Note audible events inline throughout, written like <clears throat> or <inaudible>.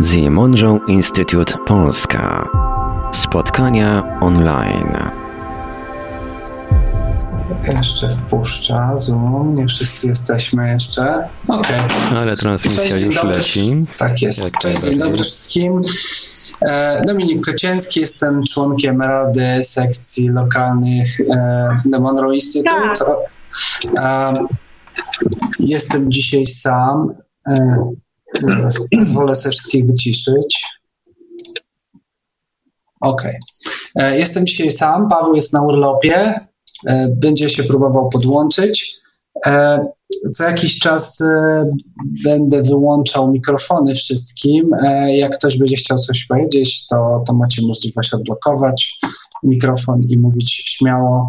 The Monroe Institute Polska. Spotkania online. Jeszcze wpuszcza Zoom. Nie wszyscy jesteśmy jeszcze. Okej. Ale transmisja Cześć, już dobry. leci. Tak jest. Jak Cześć, dzień dobry wszystkim. E, Dominik Kocięcki, jestem członkiem Rady Sekcji Lokalnych e, The Monroe Institute. E, Jestem dzisiaj sam. Pozwolę sobie wszystkich wyciszyć. Okej. E, Jestem dzisiaj sam. Paweł jest na urlopie. E, Będzie się próbował podłączyć. E, Za jakiś czas będę wyłączał mikrofony wszystkim. Jak ktoś będzie chciał coś powiedzieć, to, to macie możliwość odblokować mikrofon i mówić śmiało.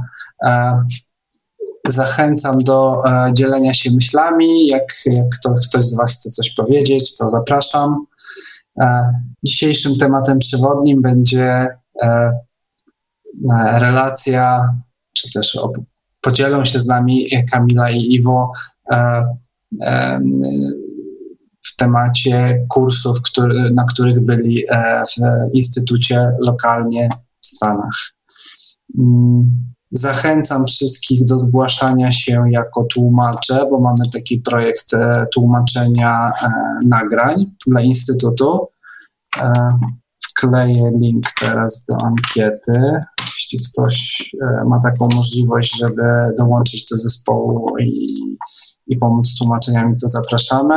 Zachęcam do e, dzielenia się myślami. Jak, jak kto, ktoś z Was chce coś powiedzieć, to zapraszam. E, Dzisiejszym tematem przewodnim będzie e, relacja, czy też podzielą się z nami Kamila i Iwo w temacie kursów, na których byli w instytucie lokalnie w Stanach. Zachęcam wszystkich do zgłaszania się jako tłumacze, bo mamy taki projekt e, tłumaczenia e, nagrań dla Instytutu. E, Wkleję link teraz do ankiety. Jeśli ktoś ma taką możliwość, żeby dołączyć do zespołu i, i pomóc z tłumaczeniami, to zapraszamy.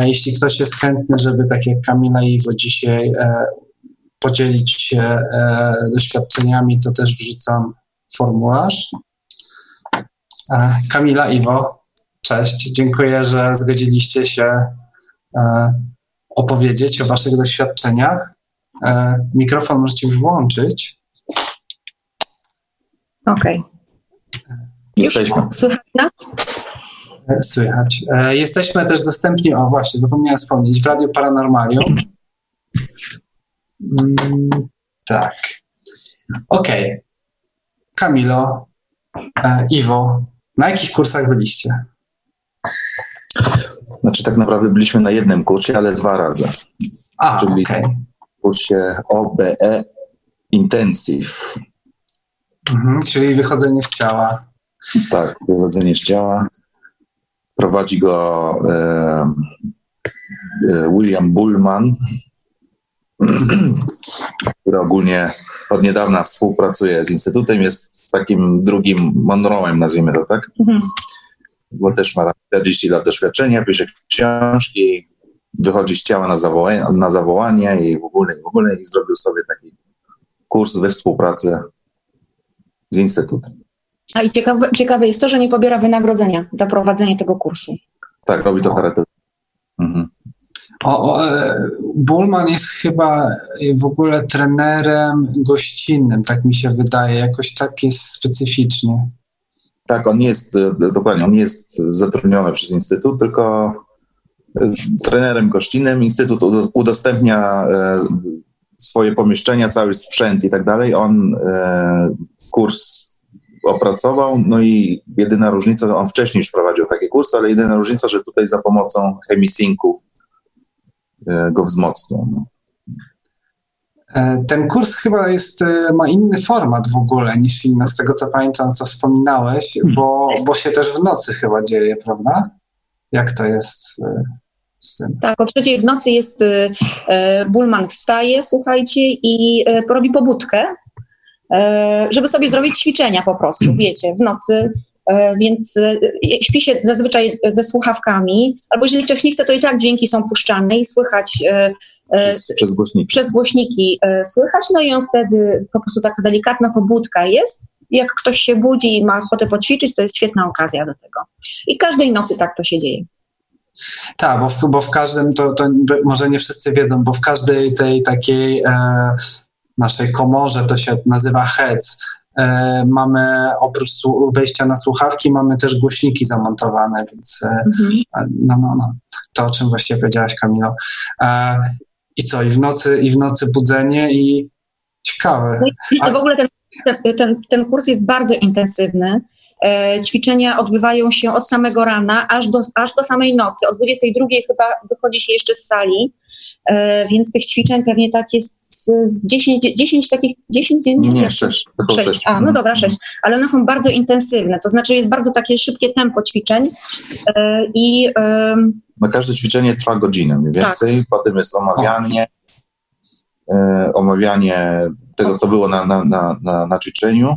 Jeśli ktoś jest chętny, żeby tak jak Kamila i Iwo dzisiaj podzielić się doświadczeniami, to też wrzucam formularz. E, Kamila, Iwo, cześć. Dziękuję, że zgodziliście się e, opowiedzieć o Waszych doświadczeniach. E, mikrofon możecie już włączyć. Okej. Jesteśmy. Słychać nas? Słychać. Jesteśmy też dostępni, o właśnie, zapomniałem wspomnieć, w Radio Paranormalium. Mm, tak. Okej. Kamilo, e, Iwo, na jakich kursach byliście? Znaczy tak naprawdę byliśmy na jednym kursie, ale dwa razy. A, Czyli- okej. W kursie OBE Intensive. Mhm, czyli wychodzenie z ciała. Tak, wywodzenie z ciała. Prowadzi go e, e, William Bullman, <clears throat> który ogólnie od niedawna współpracuje z Instytutem, jest takim drugim Monroe'em, nazwijmy to tak, Mhm. bo też ma 40 lat doświadczenia, pisze książki, wychodzi z ciała na zawołanie, na zawołanie i w ogóle, i w ogóle i zrobił sobie taki kurs we współpracy z Instytutem. A i ciekawe, ciekawe jest to, że nie pobiera wynagrodzenia za prowadzenie tego kursu. Tak, robi to charytatywnie. Mhm. O, o, e, Bullman jest chyba w ogóle trenerem gościnnym, tak mi się wydaje. Jakoś tak jest specyficznie. Tak, on jest, e, dokładnie, on jest zatrudniony przez Instytut, tylko e, trenerem gościnnym. Instytut udo- udostępnia e, swoje pomieszczenia, cały sprzęt i tak dalej. On e, kurs opracował, no i jedyna różnica, on wcześniej już prowadził takie kursy, ale jedyna różnica, że tutaj za pomocą chemisinków e, go wzmocnią. No. E, Ten kurs chyba jest, e, ma inny format w ogóle niż inne, z tego co pamiętam, co wspominałeś, bo, bo się też w nocy chyba dzieje, prawda? Jak to jest e, z tym? Tak, o trzeciej w nocy jest e, Bullman wstaje, słuchajcie, i e, robi pobudkę, e, żeby sobie zrobić ćwiczenia po prostu, wiecie, w nocy. E, Więc e, śpi się zazwyczaj ze słuchawkami, albo jeżeli ktoś nie chce, to i tak dźwięki są puszczane i słychać e, e, Przez, przez głośniki. przez głośniki e, słychać, no i on wtedy po prostu taka delikatna pobudka jest. Jak ktoś się budzi i ma ochotę poćwiczyć, to jest świetna okazja do tego. I każdej nocy tak to się dzieje. Tak, bo w, bo w każdym, to, to może nie wszyscy wiedzą, bo w każdej tej takiej e, naszej komorze, to się nazywa HEC, e, mamy oprócz wejścia na słuchawki, mamy też głośniki zamontowane, więc e, Mhm. no, no, no, to o czym właściwie powiedziałaś Kamilo. E, I co, i w nocy, i w nocy budzenie i ciekawe. No A- w ogóle ten, ten, ten, kurs jest bardzo intensywny E, ćwiczenia odbywają się od samego rana aż do, aż do samej nocy. O 22 chyba wychodzi się jeszcze z sali, e, więc tych ćwiczeń pewnie tak jest z, z 10, 10 takich, 10 dziennie? Nie, 6. Tylko 6. 6. A, no dobra, 6. Ale one są bardzo intensywne, to znaczy jest bardzo takie szybkie tempo ćwiczeń e, i No każde ćwiczenie trwa godzinę mniej więcej, potem jest omawianie, e, omawianie tego, co było na, na, na, na, na ćwiczeniu.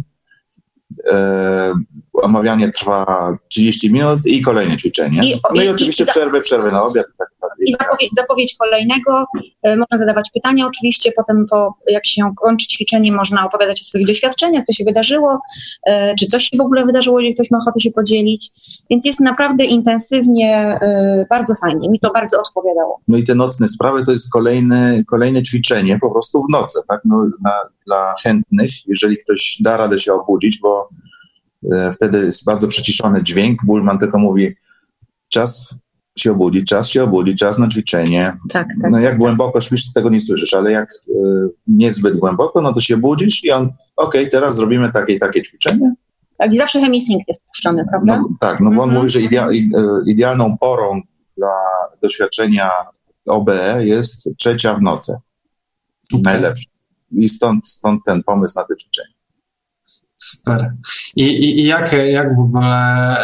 E, omawianie trwa 30 minut i kolejne ćwiczenie. I- no i, i- oczywiście i za- przerwy, przerwy na obiad. i Tak, tak, i zapowiedź, zapowiedź kolejnego. E, Można zadawać pytania oczywiście, potem po, jak się kończy ćwiczenie, można opowiadać o swoich doświadczeniach, co się wydarzyło, e, czy coś się w ogóle wydarzyło, jeżeli ktoś ma ochotę się podzielić. Więc jest naprawdę intensywnie, e, bardzo fajnie. Mi to bardzo odpowiadało. No i te nocne sprawy to jest kolejne, kolejne ćwiczenie po prostu w nocy, tak? No, na, dla chętnych, jeżeli ktoś da radę się obudzić, bo wtedy jest bardzo przyciszony dźwięk. Bullman tylko mówi czas się obudzić, czas się obudzić, czas na ćwiczenie. Tak, tak. No jak głęboko śpisz, to tego nie słyszysz, ale jak e, niezbyt głęboko, no to się budzisz i on, okej, teraz zrobimy takie i takie ćwiczenie. Tak, i zawsze hemisync jest puszczony, prawda? No, tak, no bo on Mhm. mówi, że idea, e, idealną porą dla doświadczenia OBE jest trzecia w nocy. Najlepsza. I stąd, stąd ten pomysł na te ćwiczenia. Super. I, i, i jak, jak w ogóle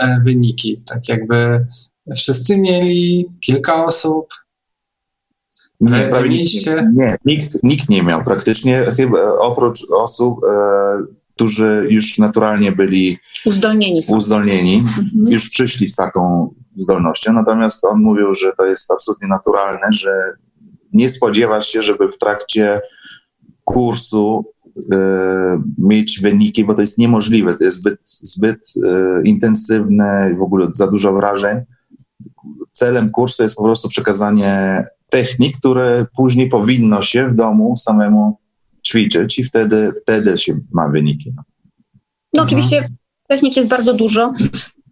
e, wyniki? Tak jakby wszyscy mieli, kilka osób? Nie, prawie nikt, nie, nikt, nikt nie miał praktycznie, chyba oprócz osób, e, którzy już naturalnie byli Uzdolnieni są. uzdolnieni, Mhm. już przyszli z taką zdolnością, natomiast on mówił, że to jest absolutnie naturalne, że nie spodziewasz się, żeby w trakcie kursu mieć wyniki, bo to jest niemożliwe, to jest zbyt, zbyt e, intensywne, w ogóle za dużo wrażeń. Celem kursu jest po prostu przekazanie technik, które później powinno się w domu samemu ćwiczyć i wtedy, wtedy się ma wyniki. No. No Mhm. oczywiście technik jest bardzo dużo.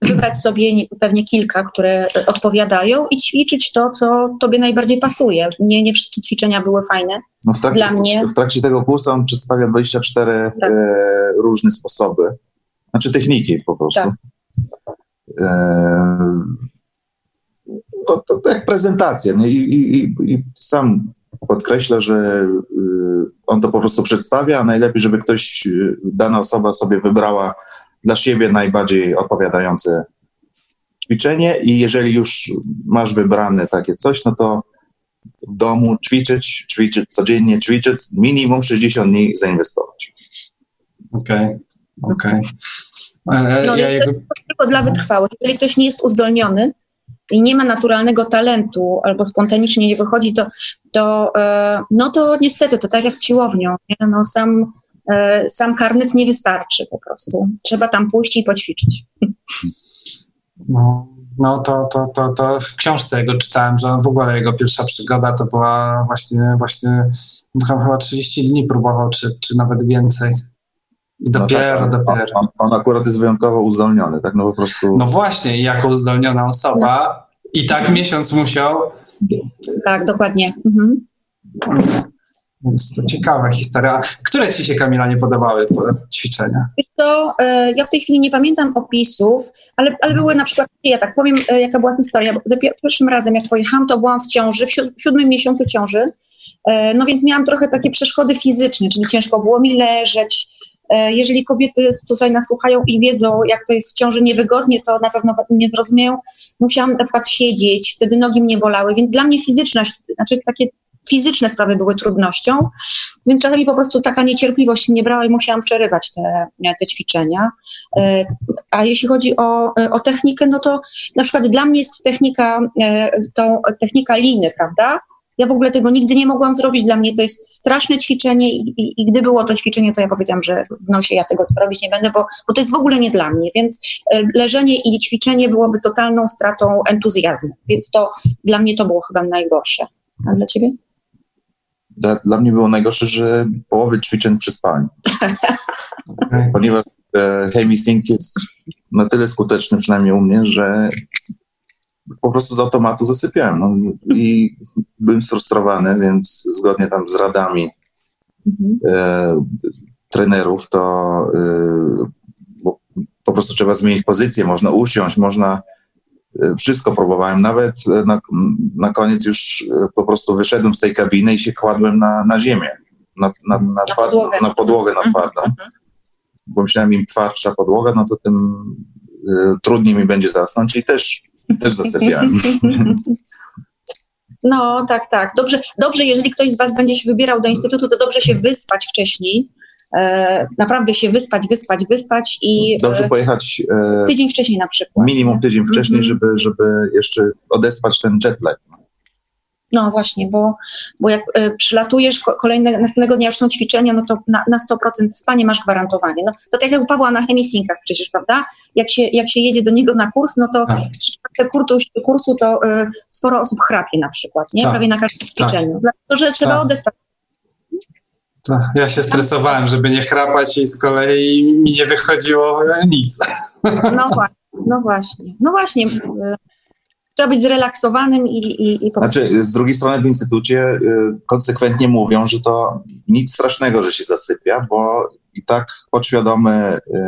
Wybrać sobie nie- pewnie kilka, które e, odpowiadają i ćwiczyć to, co tobie najbardziej pasuje. Nie, nie wszystkie ćwiczenia były fajne. No w, trakcie, Dla mnie- w trakcie tego kursu on przedstawia 24 Tak. e, różne sposoby, znaczy techniki po prostu. Tak. E, to, to, to jak prezentacja. Nie? I, i, i, sam podkreśla, że y, on to po prostu przedstawia, a najlepiej, żeby ktoś, y, dana osoba sobie wybrała dla siebie najbardziej odpowiadające ćwiczenie i jeżeli już masz wybrane takie coś, no to w domu ćwiczyć, ćwiczyć codziennie, ćwiczyć, minimum 60 dni zainwestować. Okej, okej. E, No, Ja jest jego... tylko dla wytrwałych. Jeżeli ktoś nie jest uzdolniony i nie ma naturalnego talentu albo spontanicznie nie wychodzi, to, to, e, no to niestety to tak jak z siłownią. Nie? No sam, sam karnet nie wystarczy po prostu. Trzeba tam pójść i poćwiczyć. No, no to, to, to, to w książce jego czytałem, że w ogóle jego pierwsza przygoda to była właśnie, właśnie tam chyba 30 dni próbował, czy, czy nawet więcej. I dopiero, no tak, dopiero. On, on akurat jest wyjątkowo uzdolniony, tak? No po prostu. No właśnie, jako uzdolniona osoba i tak miesiąc musiał, Tak, dokładnie. Mhm. Więc to ciekawa historia. Które ci się, Kamila, nie podobały ćwiczenia? Co, e, ja w tej chwili nie pamiętam opisów, ale, ale były na przykład, ja tak powiem, e, jaka była historia. Za pier- pierwszym razem, jak pojechałam, to byłam w ciąży, w w siódmym miesiącu ciąży, E, no więc miałam trochę takie przeszkody fizyczne, czyli ciężko było mi leżeć. Jeżeli kobiety tutaj nas słuchają i wiedzą, jak to jest w ciąży niewygodnie, to na pewno mnie zrozumieją. Musiałam na przykład siedzieć, wtedy nogi mnie bolały, więc dla mnie fizyczność, znaczy takie fizyczne sprawy były trudnością, więc czasami po prostu taka niecierpliwość mnie brała i musiałam przerywać te, te ćwiczenia. E, A jeśli chodzi o, o technikę, no to na przykład dla mnie jest technika, e, tą technika liny, prawda? Ja w ogóle tego nigdy nie mogłam zrobić. Dla mnie to jest straszne ćwiczenie i, i, i gdy było to ćwiczenie, to ja powiedziałam, że w nosie ja tego robić nie będę, bo, bo to jest w ogóle nie dla mnie. Więc e, leżenie i ćwiczenie byłoby totalną stratą entuzjazmu. Więc to dla mnie to było chyba najgorsze. A dla ciebie? Dla, dla mnie było najgorsze, że połowy ćwiczeń przyspałem, ponieważ e, Heavy Think jest na tyle skuteczny, przynajmniej u mnie, że po prostu z automatu zasypiałem. No, I byłem sfrustrowany, więc zgodnie tam z radami Mhm. e, trenerów, to e, po prostu trzeba zmienić pozycję, można usiąść, można wszystko próbowałem. Nawet e, na, na koniec już e, po prostu wyszedłem z tej kabiny i się kładłem na, na ziemię, na, na, na, Na podłogę. na podłogę na Mhm, twardą. mhm. Bo myślałem, im twardsza podłoga, no to tym y, trudniej mi będzie zasnąć i też, też zasypiałem. No, tak, tak. Dobrze, dobrze, jeżeli ktoś z Was będzie się wybierał do instytutu, to dobrze się wyspać wcześniej. E, naprawdę się wyspać, wyspać, wyspać i Dobrze e, pojechać e, tydzień wcześniej na przykład. minimum tydzień wcześniej, Mhm. żeby, żeby jeszcze odespać ten jetlag. No właśnie, bo, bo jak e, przylatujesz, ko- kolejne, następnego dnia już są ćwiczenia, no to na, na 100% spanie masz gwarantowanie. No, to tak jak u Pawła na chemisinkach przecież, prawda? Jak się, jak się jedzie do niego na kurs, no to Tak. kursu, kursu to e, sporo osób chrapie na przykład, nie? Tak. Prawie na każdym ćwiczeniu. Dlatego, że trzeba Tak. odespać. To ja się stresowałem, żeby nie chrapać i z kolei mi nie wychodziło nic. No właśnie, no właśnie. No właśnie. e, Trzeba być zrelaksowanym i, i, i po prostu. Znaczy, z drugiej strony w instytucie y, konsekwentnie mówią, że to nic strasznego, że się zasypia, bo i tak podświadomy y,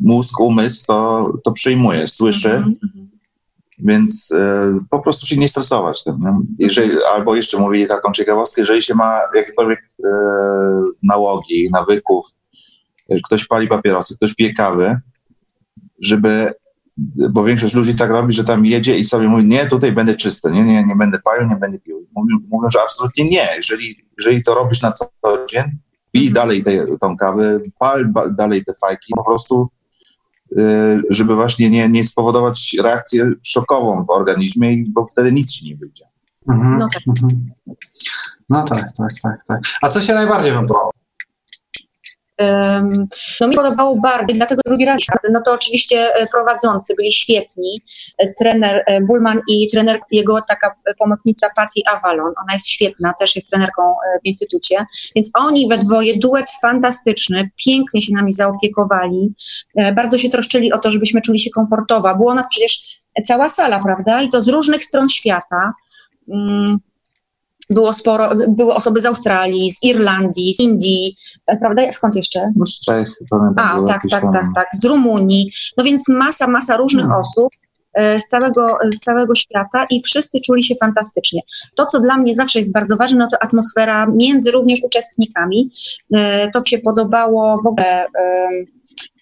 mózg, umysł to, to przyjmuje, słyszy, Mhm, mhm. Więc y, po prostu się nie stresować tym. Nie? Jeżeli, albo jeszcze mówili taką ciekawostkę, jeżeli się ma jakiekolwiek y, nałogi, nawyków, y, ktoś pali papierosy, ktoś pije kawy, żeby bo większość ludzi tak robi, że tam jedzie i sobie mówi, nie, tutaj będę czysty, nie, nie, nie będę palił, nie będę pił. Mówią, mówią że absolutnie nie. Jeżeli, jeżeli to robisz na co dzień, pij dalej te, tą kawę, pal dalej te fajki, po prostu żeby właśnie nie, nie spowodować reakcję szokową w organizmie, bo wtedy nic ci nie wyjdzie. Mhm, No tak. mhm. No tak, tak, tak, tak. A co się najbardziej? Em, No mi podobało bardzo, dlatego drugi raz, no to oczywiście e, prowadzący byli świetni, E, trener e, Bullman i trener jego taka pomocnica Patty Avalon, ona jest świetna, też jest trenerką w instytucie, więc oni we dwoje, duet fantastyczny, pięknie się nami zaopiekowali, bardzo się troszczyli o to, żebyśmy czuli się komfortowo, było nas przecież cała sala, prawda, i to z różnych stron świata, Mm, było sporo, były osoby z Australii, z Irlandii, z Indii, e, prawda? Skąd jeszcze? No z Czech pamiętam. A, tak, tak, tam- tak, tak, z Rumunii. No więc masa, masa różnych Hmm. osób e, z całego, z całego świata i wszyscy czuli się fantastycznie. To, co dla mnie zawsze jest bardzo ważne, no to atmosfera między również uczestnikami. E, To, co się podobało w ogóle, e,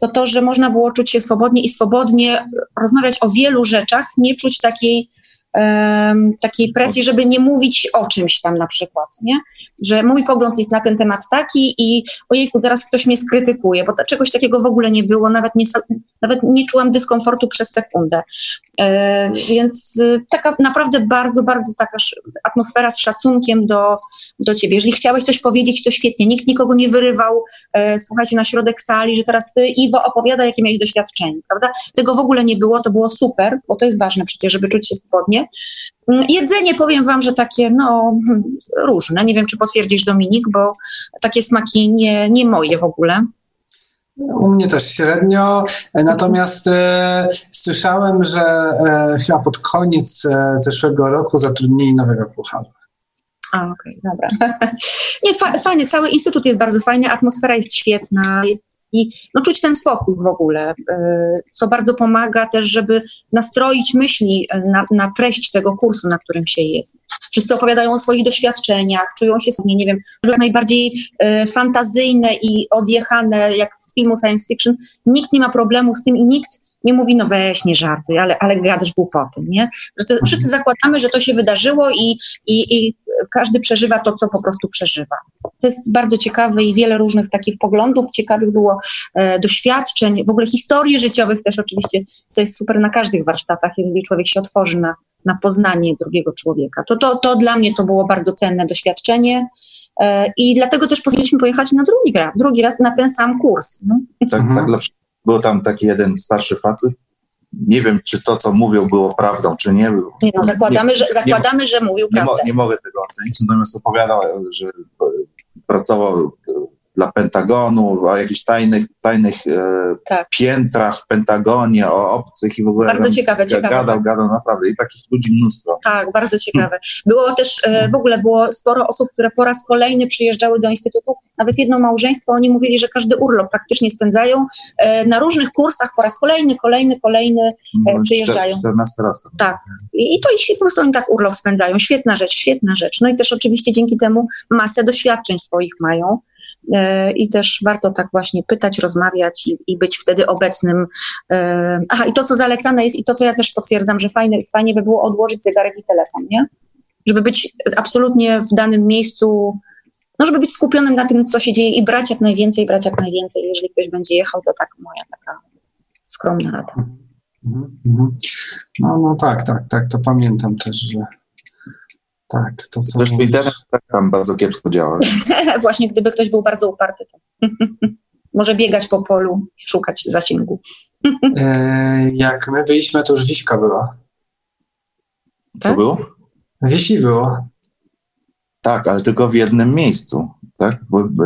to to, że można było czuć się swobodnie i swobodnie rozmawiać o wielu rzeczach, nie czuć takiej takiej presji, żeby nie mówić o czymś tam na przykład, nie? Że mój pogląd jest na ten temat taki i ojejku, zaraz ktoś mnie skrytykuje, bo to, czegoś takiego w ogóle nie było, nawet nie, nawet nie czułam dyskomfortu przez sekundę. E, więc y, taka naprawdę bardzo, bardzo taka atmosfera z szacunkiem do, do ciebie. Jeżeli chciałeś coś powiedzieć, to świetnie. Nikt nikogo nie wyrywał, e, słuchajcie, na środek sali, że teraz ty, Iwo, opowiada, jakie miałeś doświadczenie, prawda? Tego w ogóle nie było, to było super, bo to jest ważne przecież, żeby czuć się swobodnie. Mm, Jedzenie powiem wam, że takie no hmm, różne. Nie wiem, czy potwierdzisz Dominik, bo takie smaki nie, nie moje w ogóle. U mnie też średnio, natomiast e, słyszałem, że e, chyba pod koniec e, zeszłego roku zatrudnili nowego kucharza. A, okej, dobra. <laughs> nie, fa- fajny, cały instytut jest bardzo fajny, atmosfera jest świetna, jest i no, czuć ten spokój w ogóle, y, co bardzo pomaga też, żeby nastroić myśli y, na, na treść tego kursu, na którym się jest. Wszyscy opowiadają o swoich doświadczeniach, czują się sobie, nie wiem, jak najbardziej y, fantazyjne i odjechane, jak z filmu science fiction. Nikt nie ma problemu z tym i nikt nie mówi, no weź, nie żartuj, ale, ale gadasz głupoty, nie? Wszyscy, wszyscy zakładamy, że to się wydarzyło i, i, i każdy przeżywa to, co po prostu przeżywa. To jest bardzo ciekawe i wiele różnych takich poglądów, ciekawych było e, doświadczeń, w ogóle historii życiowych też oczywiście, to jest super na każdych warsztatach, jeżeli człowiek się otworzy na, na poznanie drugiego człowieka. To, to, to dla mnie to było bardzo cenne doświadczenie e, i dlatego też postanowiliśmy pojechać na drugi raz, drugi raz na ten sam kurs. No. Tak, Mhm. tak dla przykładu. Był tam taki jeden starszy facet. Nie wiem, czy to, co mówił, było prawdą, czy nie. Nie, no, zakładamy, że, zakładamy, że mówił Nie, mo, prawdę. nie mogę tego ocenić, natomiast opowiadał, że pracował dla Pentagonu, o jakichś tajnych, tajnych e, Tak. piętrach w Pentagonie, o obcych i w ogóle Bardzo ciekawe, ciekawe. gadał, gadał naprawdę i takich ludzi mnóstwo. Tak, bardzo ciekawe. Było też, e, w ogóle było sporo osób, które po raz kolejny przyjeżdżały do Instytutu. Nawet jedno małżeństwo, oni mówili, że każdy urlop praktycznie spędzają e, na różnych kursach po raz kolejny, kolejny, kolejny. No, przyjeżdżają. 14 raz. Tak. I, i to i po prostu oni tak urlop spędzają. Świetna rzecz, świetna rzecz. No i też oczywiście dzięki temu masę doświadczeń swoich mają. E, I też warto tak właśnie pytać, rozmawiać i, i być wtedy obecnym. E, Aha, i to, co zalecane jest, i to, co ja też potwierdzam, że fajne, fajnie by było odłożyć zegarek i telefon, nie? Żeby być absolutnie w danym miejscu, no żeby być skupionym na tym, co się dzieje i brać jak najwięcej, brać jak najwięcej. Jeżeli ktoś będzie jechał, to tak moja taka skromna rada. Mhm, mhm. No, no tak, tak, tak, to pamiętam też, że tak, to co Zresztą mówisz. internet tak tam bardzo kiepsko działa. <laughs> Właśnie gdyby ktoś był bardzo uparty, to <laughs> może biegać po polu, szukać zasięgu. <laughs> E, jak my byliśmy, to już Wiśka była. Co Tak? było? Wisi było. Tak, ale tylko w jednym miejscu. Tak? Bo, bo,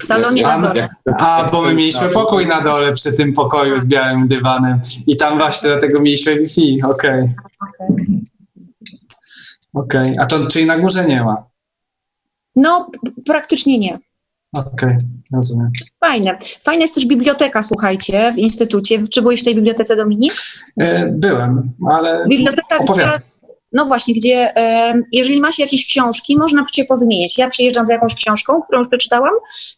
W salonie na dole. A, bo my mieliśmy pokój na dole przy tym pokoju z białym dywanem i tam właśnie dlatego mieliśmy Wi-Fi, okej, okej. A to, czyli na górze nie ma? No, praktycznie nie. Okej, rozumiem. Fajne. Fajna jest też biblioteka, słuchajcie, w instytucie. Czy byłeś w tej bibliotece, Dominik? E, byłem, ale Biblioteka, opowiadam. No właśnie, gdzie jeżeli ma się jakieś książki, można cię powymieniać. Ja przyjeżdżam z jakąś książką, którą już przeczytałam,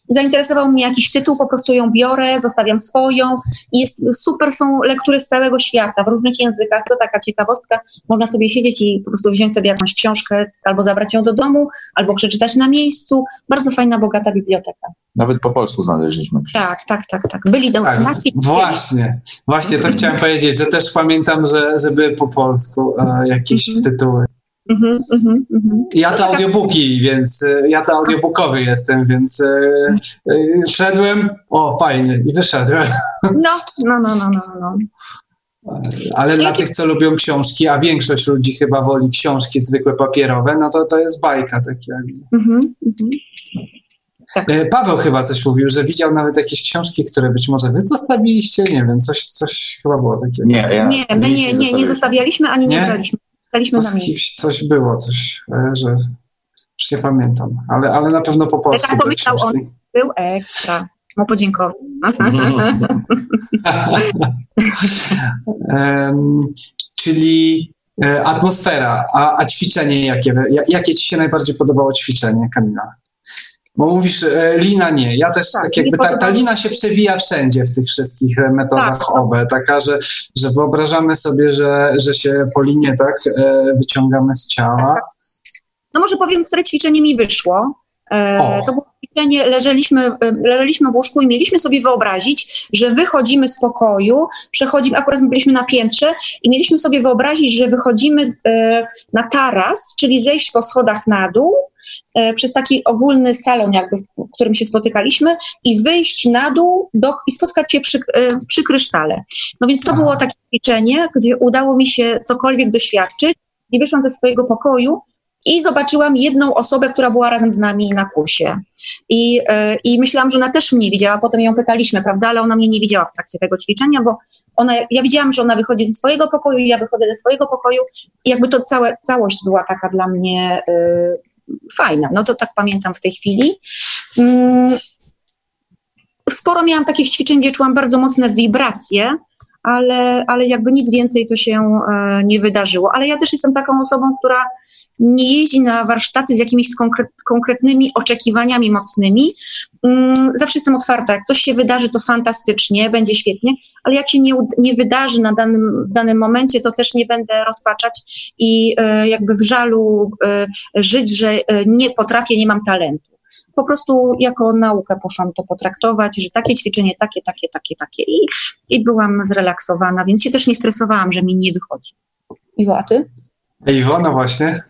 zainteresował mnie jakiś tytuł, po prostu ją biorę, zostawiam swoją jest, super są lektury z całego świata, w różnych językach. To taka ciekawostka. Można sobie siedzieć i po prostu wziąć sobie jakąś książkę, albo zabrać ją do domu, albo przeczytać na miejscu. Bardzo fajna, bogata biblioteka. Nawet po polsku znaleźliśmy książkę. Tak, tak, tak, tak. Byli do Tak, właśnie, właśnie to chciałem powiedzieć, że też pamiętam, że, że były po polsku e, jakieś Mhm. tytuły. Mhm, mhm, mhm. Ja to audiobooki, więc e, ja to audiobookowy jestem, więc e, e, szedłem, o fajnie, i wyszedłem. No, no, no, no, no, no. Ale dla tych, co lubią książki, a większość ludzi chyba woli książki zwykłe papierowe, no to to jest bajka takie. jakby. Mhm, mhm. E, Paweł chyba coś mówił, że widział nawet jakieś książki, które być może wy zostawiliście, nie wiem, coś, coś chyba było takiego. Nie, ja Nie, my nie, nie, nie zostawialiśmy ani nie, Nie? braliśmy. Braliśmy To za z mnie. kimś coś było, coś, e, że już nie pamiętam, ale, ale na pewno po polsku. tak pomyślał on. Był ekstra. Mu podziękował. <laughs> Em, czyli e, atmosfera, a, a ćwiczenie jakie? Ja- Jakie ci się najbardziej podobało ćwiczenie, Kamila? Bo mówisz, e, lina nie. Ja też Tak, tak, jakby ta, ta lina się przewija wszędzie w tych wszystkich e, metodach Tak. OBE. Taka, że, że wyobrażamy sobie, że, że się po linie tak e, wyciągamy z ciała. No może powiem, które ćwiczenie mi wyszło. E, to było leżeliśmy, leżeliśmy w łóżku i mieliśmy sobie wyobrazić, że wychodzimy z pokoju, przechodzimy, akurat my byliśmy na piętrze i mieliśmy sobie wyobrazić, że wychodzimy e, na taras, czyli zejść po schodach na dół, e, przez taki ogólny salon jakby, w, w którym się spotykaliśmy i wyjść na dół do, i spotkać się przy, e, przy krysztale. No więc to Aha. było takie ćwiczenie, gdzie udało mi się cokolwiek doświadczyć i wyszłam ze swojego pokoju i zobaczyłam jedną osobę, która była razem z nami na kursie. I, e, I myślałam, że ona też mnie widziała, potem ją pytaliśmy, prawda, ale ona mnie nie widziała w trakcie tego ćwiczenia, bo ona, ja widziałam, że ona wychodzi ze swojego pokoju, ja wychodzę ze swojego pokoju i jakby to całe, całość była taka dla mnie e, fajna. No to tak pamiętam w tej chwili. Mm, sporo miałam takich ćwiczeń, gdzie czułam bardzo mocne wibracje, ale, ale jakby nic więcej to się e, nie wydarzyło. Ale ja też jestem taką osobą, która nie jeździ na warsztaty z jakimiś konkret, konkretnymi oczekiwaniami mocnymi. Mm, zawsze jestem otwarta. Jak coś się wydarzy, to fantastycznie, będzie świetnie, ale jak się nie, nie wydarzy na danym, w danym momencie, to też nie będę rozpaczać i e, jakby w żalu e, żyć, że nie potrafię, nie mam talentu. Po prostu jako naukę poszłam to potraktować, że takie ćwiczenie, takie, takie, takie, takie i, i byłam zrelaksowana, więc się też nie stresowałam, że mi nie wychodzi. Iwo, a ty? Iwo, no właśnie.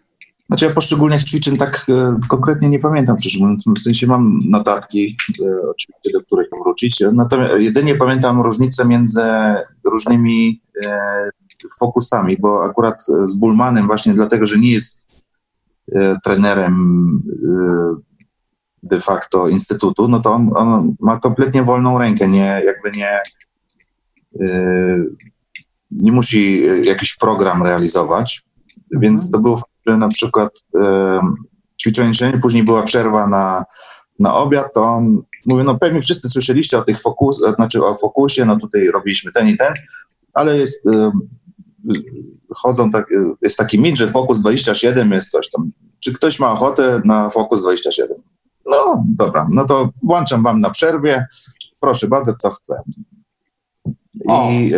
Znaczy ja poszczególnych ćwiczeń tak e, konkretnie nie pamiętam, szczerze mówiąc, w sensie mam notatki, e, oczywiście, do których mam wrócić, natomiast jedynie pamiętam różnicę między różnymi e, fokusami, bo akurat z Bullmanem właśnie dlatego, że nie jest e, trenerem e, de facto instytutu, no to on, on ma kompletnie wolną rękę, nie, jakby nie, yy, nie musi jakiś program realizować, więc to było na przykład yy, ćwiczenie, później była przerwa na, na obiad, to on mówi, no pewnie wszyscy słyszeliście o tych fokus, znaczy o fokusie, no tutaj robiliśmy ten i ten, ale jest, yy, chodzą tak, jest taki mit, że Focus 27 jest coś tam. Czy ktoś ma ochotę na Focus 27? No dobra, no to włączam wam na przerwie. Proszę bardzo, kto chce. I,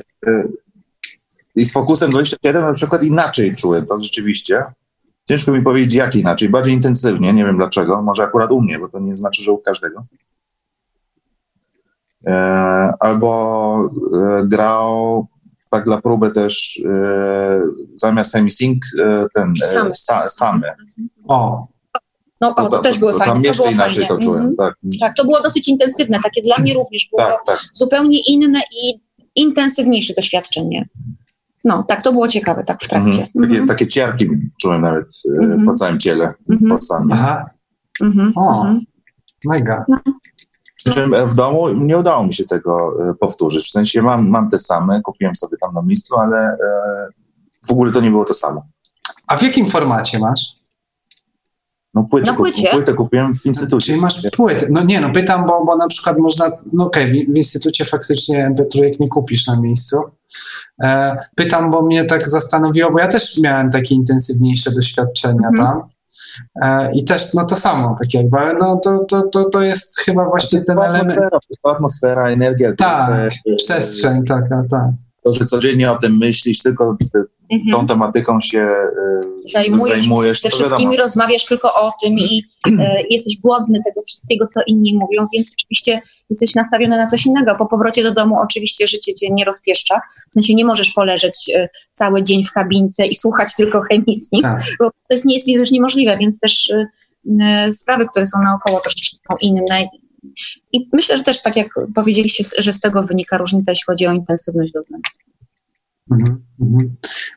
I z Focusem 27 na przykład inaczej czułem to rzeczywiście. Ciężko mi powiedzieć, jak inaczej. Bardziej intensywnie, nie wiem dlaczego. Może akurat u mnie, bo to nie znaczy, że u każdego. E, albo e, grał tak dla próby też e, zamiast Hemisync e, ten e, same. same. O. No, o, to, też były to, fajne. Tam jeszcze to inaczej fajnie. to czułem, Mhm. tak. Tak, to było dosyć intensywne, takie dla mnie również było Tak, tak. zupełnie inne i intensywniejsze doświadczenie. No, tak, to było ciekawe, tak w trakcie. Mhm. Takie, Mhm. takie ciarki czułem nawet e, Mhm. po całym ciele, Mhm. po samym. Aha, Mhm. O. Mhm. mega. Przy czym e, w domu nie udało mi się tego e, powtórzyć. W sensie mam, mam te same, kupiłem sobie tam na miejscu, ale w ogóle to nie było to samo. A w jakim formacie masz? No płytę, Na płycie? płytę kupiłem w instytucie. Czyli masz płyty. No nie, no pytam, bo, bo na przykład można, no okej, w, w instytucie faktycznie MP3 nie kupisz na miejscu. E, pytam, bo mnie tak zastanowiło, bo ja też miałem takie intensywniejsze doświadczenia Mhm. tam. E, I też, no to samo, tak jakby, ale no to, to, to, to jest chyba właśnie ten element, Atmosfera, to jest atmosfera, energia. Tak, e, przestrzeń taka, tak. To, że codziennie o tym myślisz, tylko Mhm. tą tematyką się e, Zajmujesz zajmujesz, Ze to wiadomo. wszystkimi rozmawiasz tylko o tym i <clears throat> e, jesteś głodny tego wszystkiego, co inni mówią, więc oczywiście jesteś nastawiony na coś innego. Po powrocie do domu oczywiście życie cię nie rozpieszcza, w sensie nie możesz poleżeć e, cały dzień w kabince i słuchać tylko chemisji, tak. bo to jest, nie jest też niemożliwe, więc też y, y, sprawy, które są naokoło troszeczkę są inne. I myślę, że też tak jak powiedzieliście, że z tego wynika różnica, jeśli chodzi o intensywność doznań. Mhm, mhm.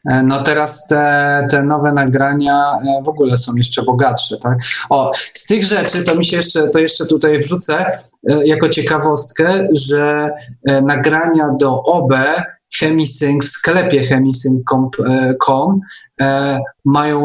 E, No teraz te, te nowe nagrania e, w ogóle są jeszcze bogatsze, tak? O, z tych rzeczy to mi się jeszcze, to jeszcze tutaj wrzucę e, jako ciekawostkę, że nagrania do OB Chemisync w sklepie chemisync.com mają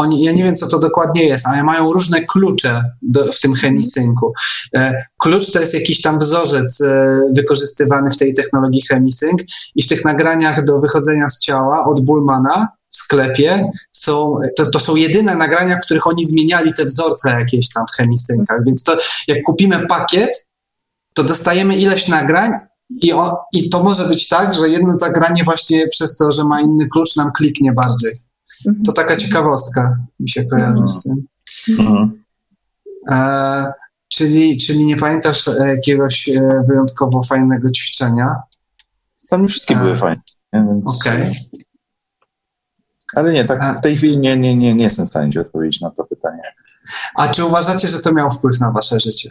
oni, ja nie wiem, co to dokładnie jest, ale mają różne klucze do, w tym chemisynku. E, klucz to jest jakiś tam wzorzec e, wykorzystywany w tej technologii chemisync i w tych nagraniach do wychodzenia z ciała od Bullmana w sklepie są, to, to są jedyne nagrania, w których oni zmieniali te wzorce jakieś tam w chemisynkach, więc to jak kupimy pakiet, to dostajemy ileś nagrań i, o, i to może być tak, że jedno zagranie właśnie przez to, że ma inny klucz nam kliknie bardziej. Mhm. To taka ciekawostka mi się kojarzy z tym. Mhm. E, czyli, czyli nie pamiętasz e, jakiegoś e, wyjątkowo fajnego ćwiczenia? Tam nie wszystkie A. były fajne. nie? Więc, Okej. Ale nie, tak w tej chwili nie, nie, nie, nie jestem w stanie ci odpowiedzieć na to pytanie. A czy uważacie, że to miało wpływ na wasze życie?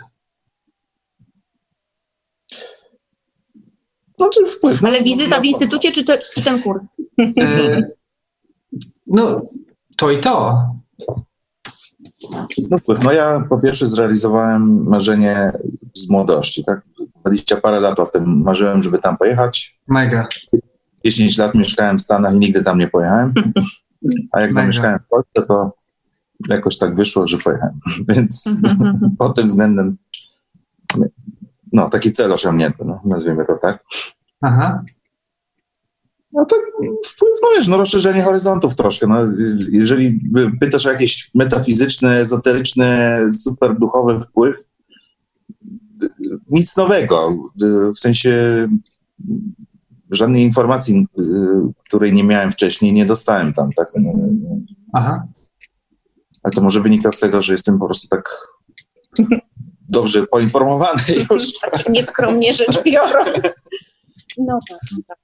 Znaczy wpływ. Ale wizyta w instytucie czy, to, czy ten kurs? No, to i to. No, no ja po pierwsze zrealizowałem marzenie z młodości, tak? 20 parę lat o tym marzyłem, żeby tam pojechać. Mega. 10 lat mieszkałem w Stanach i nigdy tam nie pojechałem. A jak Mega. zamieszkałem w Polsce, to jakoś tak wyszło, że pojechałem. <laughs> Więc <laughs> pod tym względem no, taki cel osiągnięty, no, nazwijmy to tak. Aha. No to wpływ, no wiesz, no rozszerzenie horyzontów troszkę. No, jeżeli pytasz o jakiś metafizyczny, ezoteryczny, super duchowy wpływ, nic nowego. W sensie żadnej informacji, której nie miałem wcześniej, nie dostałem tam. Tak? Aha. Ale to może wynika z tego, że jestem po prostu tak dobrze poinformowany już. Nieskromnie rzecz biorąc. <laughs> No tak, no tak.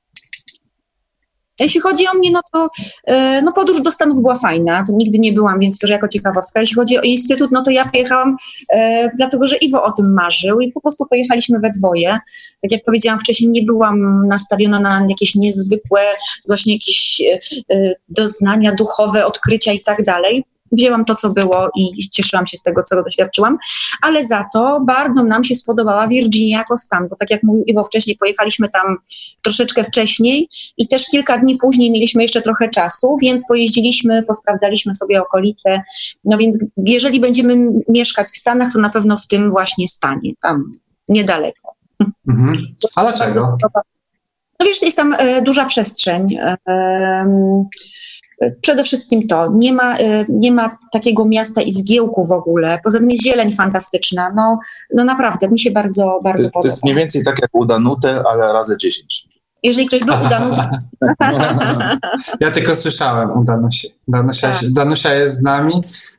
Jeśli chodzi o mnie, no to e, no podróż do Stanów była fajna, to nigdy nie byłam, więc to jako ciekawostka. Jeśli chodzi o instytut, no to ja pojechałam e, dlatego, że Iwo o tym marzył i po prostu pojechaliśmy we dwoje. Tak jak powiedziałam wcześniej, nie byłam nastawiona na jakieś niezwykłe właśnie jakieś e, e, doznania duchowe, odkrycia i tak dalej. Wzięłam to, co było i cieszyłam się z tego, co doświadczyłam, ale za to bardzo nam się spodobała Virginia jako stan, bo tak jak mówił Iwo wcześniej, pojechaliśmy tam troszeczkę wcześniej i też kilka dni później mieliśmy jeszcze trochę czasu, więc pojeździliśmy, posprawdzaliśmy sobie okolice, no więc jeżeli będziemy mieszkać w Stanach, to na pewno w tym właśnie stanie, tam niedaleko. Mhm. A dlaczego? No wiesz, jest tam e, duża przestrzeń. E, e, Przede wszystkim to, nie ma, y, nie ma takiego miasta i zgiełku w ogóle. Poza tym jest zieleń fantastyczna. No, no naprawdę, mi się bardzo, bardzo to, podoba. To jest mniej więcej tak jak u Danuty, ale razy 10. Jeżeli ktoś był u Danuty... <laughs> ja tylko słyszałem o Danusie. Danusia, tak. Danusia jest z nami,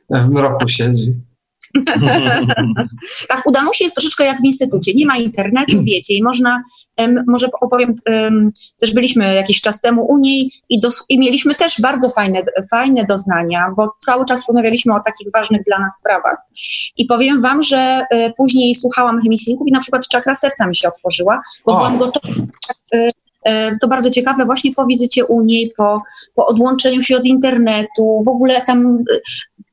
w mroku siedzi. <laughs> tak, u Danusi jest troszeczkę jak w instytucie. Nie ma internetu, <clears throat> wiecie, i można, um, może opowiem, um, też byliśmy jakiś czas temu u niej i, dos- i, mieliśmy też bardzo fajne, fajne doznania, bo cały czas rozmawialiśmy o takich ważnych dla nas sprawach. I powiem wam, że y, później słuchałam chemisinków i na przykład czakra serca mi się otworzyła, bo o. byłam gotowa. Y, to bardzo ciekawe, właśnie po wizycie u niej, po, po odłączeniu się od internetu, w ogóle tam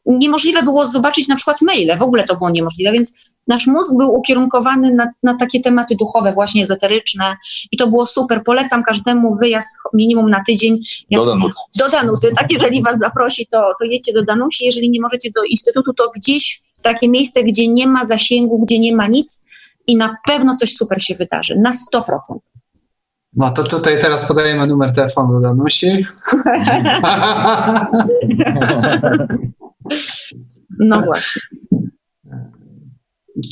niemożliwe było zobaczyć na przykład maile, w ogóle to było niemożliwe, więc nasz mózg był ukierunkowany na, na takie tematy duchowe, właśnie ezoteryczne i to było super. Polecam każdemu wyjazd minimum na tydzień. Do Danuty. Do Danuty, tak, jeżeli was zaprosi, to, to jedźcie do Danusi, jeżeli nie możecie do Instytutu, to gdzieś takie miejsce, gdzie nie ma zasięgu, gdzie nie ma nic i na pewno coś super się wydarzy, na 100%. No to tutaj teraz podajemy numer telefonu do Danusi. <laughs> <laughs> No właśnie.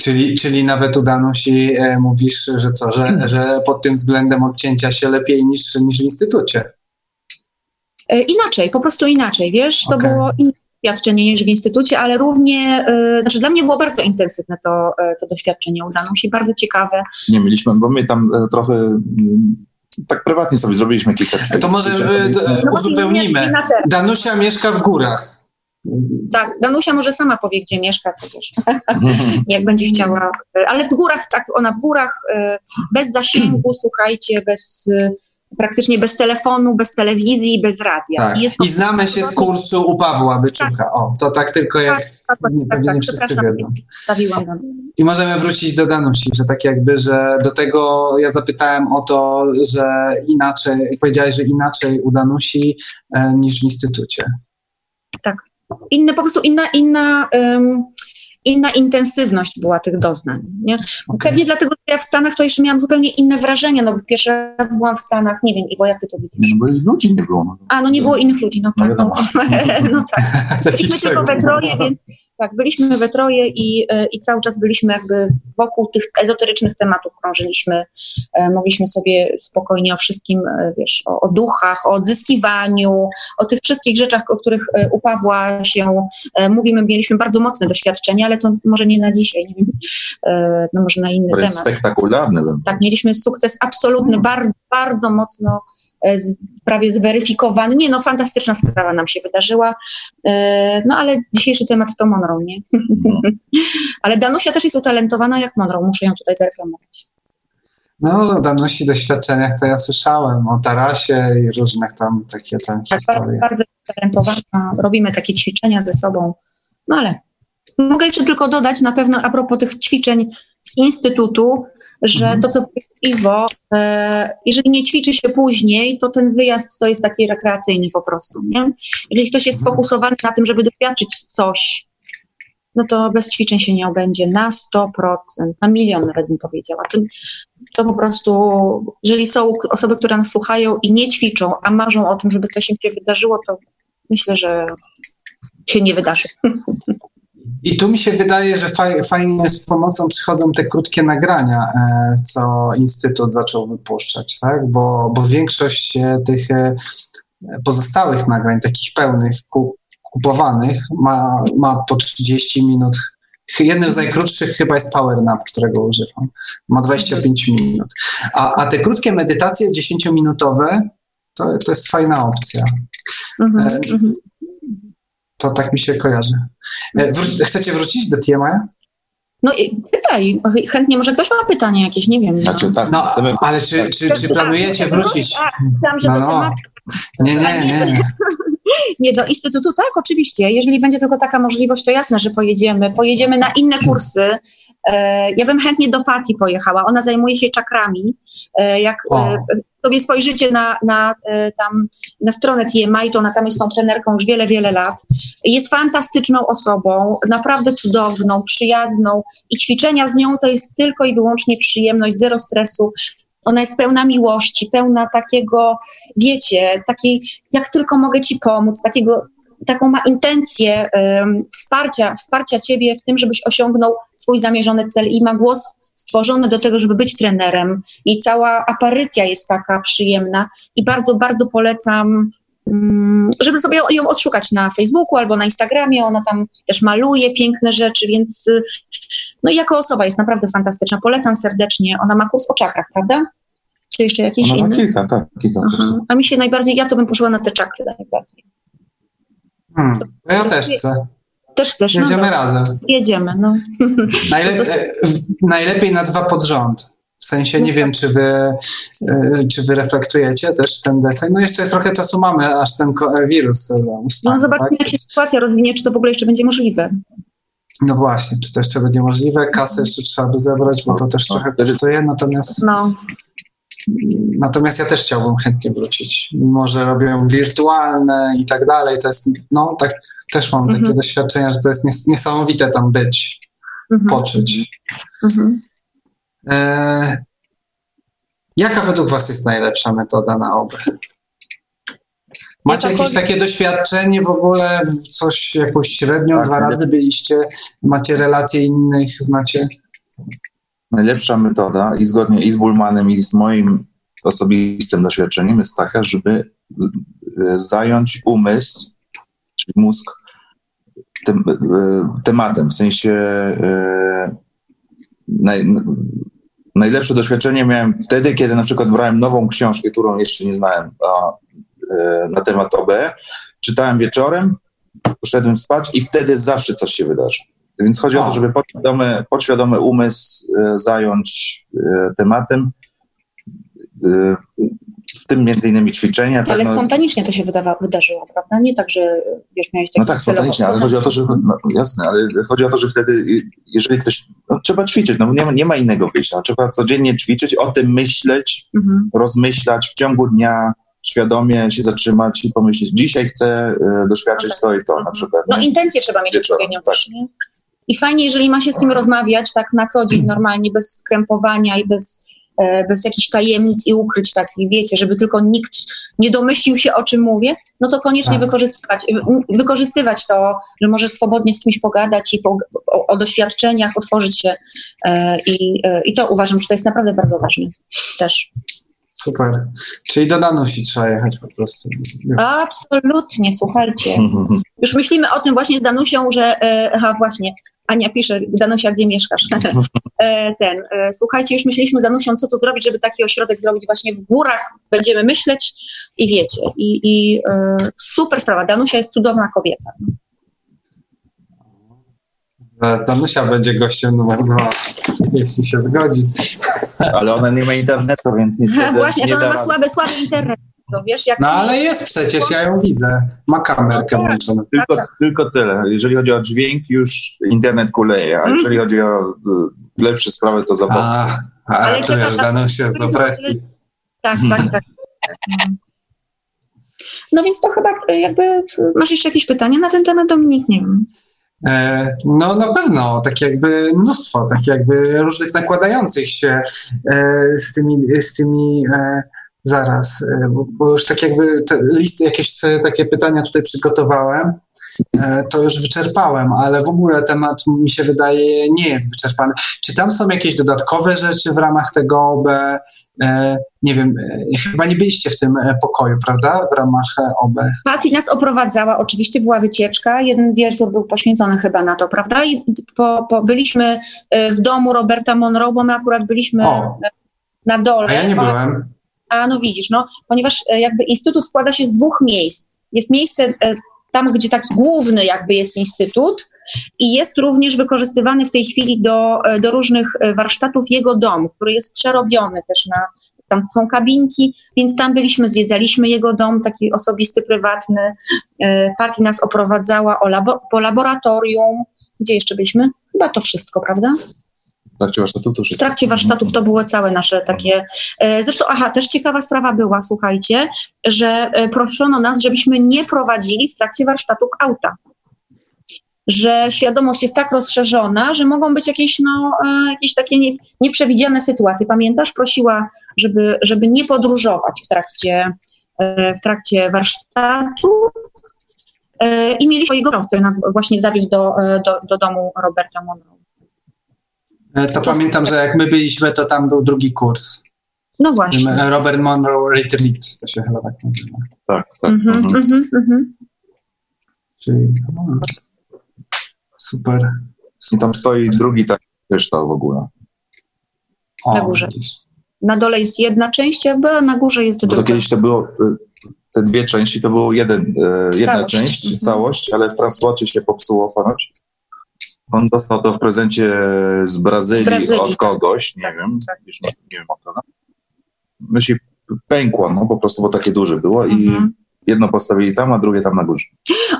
Czyli, czyli nawet u Danusi e, mówisz, że co, że, hmm. że pod tym względem odcięcia się lepiej niż, niż w instytucie. E, inaczej, po prostu inaczej, wiesz, to okay. było inne doświadczenie niż w instytucie, ale równie, e, znaczy dla mnie było bardzo intensywne to, e, to doświadczenie u Danusi, bardzo ciekawe. Nie mieliśmy, bo my tam e, trochę mm, tak prywatnie sobie zrobiliśmy kilka To może no uzupełnimy. Danusia mieszka w górach. Tak, Danusia może sama powie, gdzie mieszka, to wiesz, <laughs> jak będzie chciała. Ale w górach, tak, ona w górach, e, bez zasięgu, <clears throat> słuchajcie, bez e, praktycznie bez telefonu, bez telewizji, bez radia. Tak. I, I znamy się z kursu u Pawła Byczuka. Tak. O, to tak tylko jak tak, tak, tak, tak, tak, wszyscy wiedzą. I możemy wrócić do Danusi, że tak jakby, że do tego ja zapytałem o to, że inaczej, powiedziałeś, że inaczej u Danusi e, niż w instytucie. Tak inne, po prostu inna, inna, um, inna intensywność była tych doznań. Nie? Okay. Pewnie dlatego, że ja w Stanach to jeszcze miałam zupełnie inne wrażenia, no pierwszy raz byłam w Stanach, nie wiem, Iwo, jak ty to widzisz? No bo ludzi nie było. No. A, no nie było innych ludzi, no tak. No, no, <laughs> no tak. <laughs> Byliśmy tylko we troje, więc tak, byliśmy we troje i, e, i cały czas byliśmy jakby wokół tych ezoterycznych tematów krążyliśmy, e, mogliśmy sobie spokojnie o wszystkim, e, wiesz, o, o duchach, o odzyskiwaniu, o tych wszystkich rzeczach, o których u Pawła się mówimy, mieliśmy bardzo mocne doświadczenia, ale to może nie na dzisiaj, nie wiem, no może na inny Wręcz temat. spektakularny. Tak, mieliśmy sukces absolutny, bardzo, bardzo mocno E, prawie zweryfikowany. Nie, no fantastyczna sprawa nam się wydarzyła. E, no ale dzisiejszy temat to Monroe, nie? <laughs> ale Danusia też jest utalentowana jak Monroe, muszę ją tutaj zareklamować. No, o Danusi doświadczeniach to ja słyszałem o Tarasie i różnych tam takie tam tak, historie. Bardzo utalentowana, robimy takie ćwiczenia ze sobą, no ale mogę jeszcze tylko dodać na pewno a propos tych ćwiczeń z Instytutu, że mhm. to, co Iwo, e, jeżeli nie ćwiczy się później, to ten wyjazd to jest taki rekreacyjny po prostu. Nie? Jeżeli ktoś jest mhm. sfokusowany na tym, żeby doświadczyć coś, no to bez ćwiczeń się nie obędzie na 100%, na milion nawet bym powiedziała. To, to po prostu, jeżeli są osoby, które nas słuchają i nie ćwiczą, a marzą o tym, żeby coś im się wydarzyło, to myślę, że się nie wydarzy. <laughs> I tu mi się wydaje, że faj, fajnie z pomocą przychodzą te krótkie nagrania, e, co Instytut zaczął wypuszczać, tak? bo, bo większość e, tych e, pozostałych nagrań, takich pełnych, kupowanych, ma, ma po 30 minut. Jednym z najkrótszych chyba jest Power Nap, którego używam. Ma 25 minut. A, a te krótkie medytacje 10-minutowe to, to jest fajna opcja. Mhm, mhm. To tak mi się kojarzy. E, wró- chcecie wrócić do TMI? No i pytaj, chętnie może ktoś ma pytanie jakieś, nie wiem. No. Znaczy, tak, no, ale czy, czy, czy planujecie wrócić? Myślałam, że no, no. Nie, nie, nie. <laughs> Nie, do Instytutu tak, oczywiście. Jeżeli będzie tylko taka możliwość, to jasne, że pojedziemy. Pojedziemy na inne kursy. E, ja bym chętnie do Pati pojechała. Ona zajmuje się czakrami. E, jak O. sobie spojrzycie na, na, e, tam, na stronę TMI, to ona tam jest tą trenerką już wiele, wiele lat. Jest fantastyczną osobą, naprawdę cudowną, przyjazną i ćwiczenia z nią to jest tylko i wyłącznie przyjemność, zero stresu. Ona jest pełna miłości, pełna takiego, wiecie, takiej, jak tylko mogę ci pomóc, takiego, taką ma intencję em, wsparcia, wsparcia ciebie w tym, żebyś osiągnął swój zamierzony cel i ma głos stworzony do tego, żeby być trenerem. I cała aparycja jest taka przyjemna i bardzo, bardzo polecam, mm, żeby sobie ją odszukać na Facebooku albo na Instagramie. Ona tam też maluje piękne rzeczy, więc y, no i jako osoba jest naprawdę fantastyczna. Polecam serdecznie. Ona ma kurs o czakrach, prawda? Czy jeszcze jakiś Ona ma inny? kilka, tak, kilka. Aha. A mi się najbardziej, ja to bym poszła na te czakry najbardziej. Hmm. To ja też chcę. Też chcesz? no Jedziemy dobra. razem. Jedziemy, no. <laughs> Najlep- No e, najlepiej na dwa pod rząd. W sensie nie wiem, czy wy, e, czy wy reflektujecie też ten deseń. No jeszcze trochę czasu mamy, aż ten wirus ustanie, No zobaczymy, tak? jak się sytuacja rozwinie, czy to w ogóle jeszcze będzie możliwe. No właśnie, czy to jeszcze będzie możliwe? Kasę jeszcze trzeba by zebrać, bo to też No, trochę kosztuje. Natomiast, No, natomiast ja też chciałbym chętnie wrócić. Mimo, że robią wirtualne i tak dalej, to jest, no tak, też mam takie Mhm. doświadczenia, że to jest nies- niesamowite tam być, mhm. poczuć. Mhm. E, jaka według Was jest najlepsza metoda na OB? Macie Ja jakieś tak- takie doświadczenie w ogóle, coś, jakąś średnią, Tak, dwa razy byliście, macie relacje innych, znacie? Najlepsza metoda i zgodnie i z Bullmanem, i z moim osobistym doświadczeniem jest taka, żeby e, zająć umysł, czyli mózg, e, tematem. W sensie e, naj, najlepsze doświadczenie miałem wtedy, kiedy na przykład brałem nową książkę, którą jeszcze nie znałem a, na temat OB. Czytałem wieczorem, poszedłem spać i wtedy zawsze coś się wydarzy. Więc chodzi o to, żeby podświadomy, podświadomy umysł e, zająć e, tematem, e, w tym między innymi ćwiczenia. Ale no, spontanicznie to się wydawa- wydarzyło, prawda? Nie tak, że wiesz, miałeś no taki tak, spontanicznie, ale chodzi o to, że no, jasne, ale chodzi o to, że wtedy, jeżeli ktoś, no, trzeba ćwiczyć, no nie ma, nie ma innego wyjścia, no, trzeba codziennie ćwiczyć, o tym myśleć, Mhm. rozmyślać w ciągu dnia, świadomie się zatrzymać i pomyśleć, dzisiaj chcę doświadczyć to i to na przykład. No nie? intencję trzeba mieć odpowiednią tak. też, nie? I fajnie, jeżeli ma się z kim rozmawiać tak na co dzień normalnie, bez skrępowania i bez, e, bez jakichś tajemnic i ukryć takich, wiecie, żeby tylko nikt nie domyślił się, o czym mówię, no to koniecznie Tak. wykorzystywać, wy- wykorzystywać to, że możesz swobodnie z kimś pogadać i po, o, o doświadczeniach, otworzyć się e, i, e, i to uważam, że to jest naprawdę bardzo ważne też. Super. Czyli do Danusi trzeba jechać po prostu. Absolutnie, słuchajcie. <laughs> Już myślimy o tym właśnie z Danusią, że. E, aha, właśnie. Ania pisze, Danusia, gdzie mieszkasz? <laughs> e, ten. E, słuchajcie, już myśleliśmy z Danusią, co tu zrobić, żeby taki ośrodek zrobić właśnie w górach. Będziemy myśleć i wiecie. I, i super sprawa. Danusia jest cudowna kobieta. Zaraz Danusia będzie gościem numer dwa, jeśli się zgodzi. Ale ona nie ma internetu, więc niestety <laughs> właśnie, nie to ona ma słaby, słaby internet. To wiesz, jak No ale jest przecież, ja ją widzę. Ma kamerkę No tak. włączoną. Tylko, Tak, tylko tyle. Jeżeli chodzi o dźwięk, już internet kuleje, a Mm. jeżeli chodzi o e, lepsze sprawy, to zabawa. A, a Ale to na- Danusia z opresji. Tak, tak, tak. No więc to chyba e, jakby. Masz jeszcze jakieś pytania na ten temat, Dominik? Nie wiem. E, No na pewno, tak jakby mnóstwo, tak jakby różnych nakładających się e, z tymi, z tymi e, zaraz, bo, już tak jakby te listy, jakieś takie pytania tutaj przygotowałem, to już wyczerpałem, ale w ogóle temat mi się wydaje nie jest wyczerpany. Czy tam są jakieś dodatkowe rzeczy w ramach tego OB? E, Nie wiem, e, chyba nie byliście w tym e, pokoju, prawda? W ramach e, OB. Patty nas oprowadzała, oczywiście była wycieczka, jeden wieczór był poświęcony chyba na to, prawda? I po, po, byliśmy e, w domu Roberta Monroe, bo my akurat byliśmy O. e, na dole. A ja nie byłem. A no widzisz, no, ponieważ e, jakby instytut składa się z dwóch miejsc. Jest miejsce e, tam, gdzie taki główny jakby jest instytut i jest również wykorzystywany w tej chwili do, e, do różnych e, warsztatów jego dom, który jest przerobiony też na tam są kabinki, więc tam byliśmy, zwiedzaliśmy jego dom, taki osobisty, prywatny. E, Patti nas oprowadzała labo, po laboratorium. Gdzie jeszcze byliśmy? Chyba to wszystko, prawda? W trakcie warsztatów to W trakcie warsztatów to były całe nasze takie. e, Zresztą, aha, też ciekawa sprawa była, słuchajcie, że e, proszono nas, żebyśmy nie prowadzili w trakcie warsztatów auta. Że świadomość jest tak rozszerzona, że mogą być jakieś, no, e, jakieś takie nie, nieprzewidziane sytuacje. Pamiętasz? Prosiła, żeby, żeby nie podróżować w trakcie, w trakcie warsztatów. I mieli swojego który nas właśnie zawiózł do, do, do domu Roberta Monroe. E, To pamiętam, że jak my byliśmy, to tam był drugi kurs. No właśnie. Robert Monroe Retreat, to się chyba tak nazywa. Tak, tak. Mhm, mhm. mhm. Czyli, o, super. I tam stoi drugi taki kryształ w ogóle. O, Na górze. Na dole jest jedna część, jakby, a na górze jest Bo to druga. kiedyś to było, y, te dwie części to było jeden, y, jedna Całość. część, Mhm. całość, ale w transporcie się popsuło ponoć. On dostał to w prezencie z Brazylii, Z Brazylii, od tak. kogoś, nie Tak, wiem, tak. już nie, nie wiem o to. No. No się pękło, no po prostu, bo takie duże było i Mhm. jedno postawili tam, a drugie tam na górze.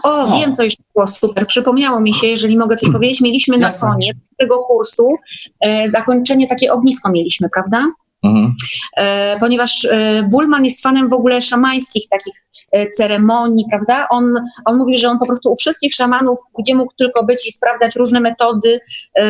O, O. wiem, co jeszcze było super. Przypomniało mi się, jeżeli mogę coś powiedzieć, mieliśmy na koniec tego kursu e, zakończenie takie ognisko mieliśmy, prawda? Mhm. E, ponieważ e, Bullman jest fanem w ogóle szamańskich takich e, ceremonii, prawda? On, on mówi, że on po prostu u wszystkich szamanów, gdzie mógł tylko być i sprawdzać różne metody e,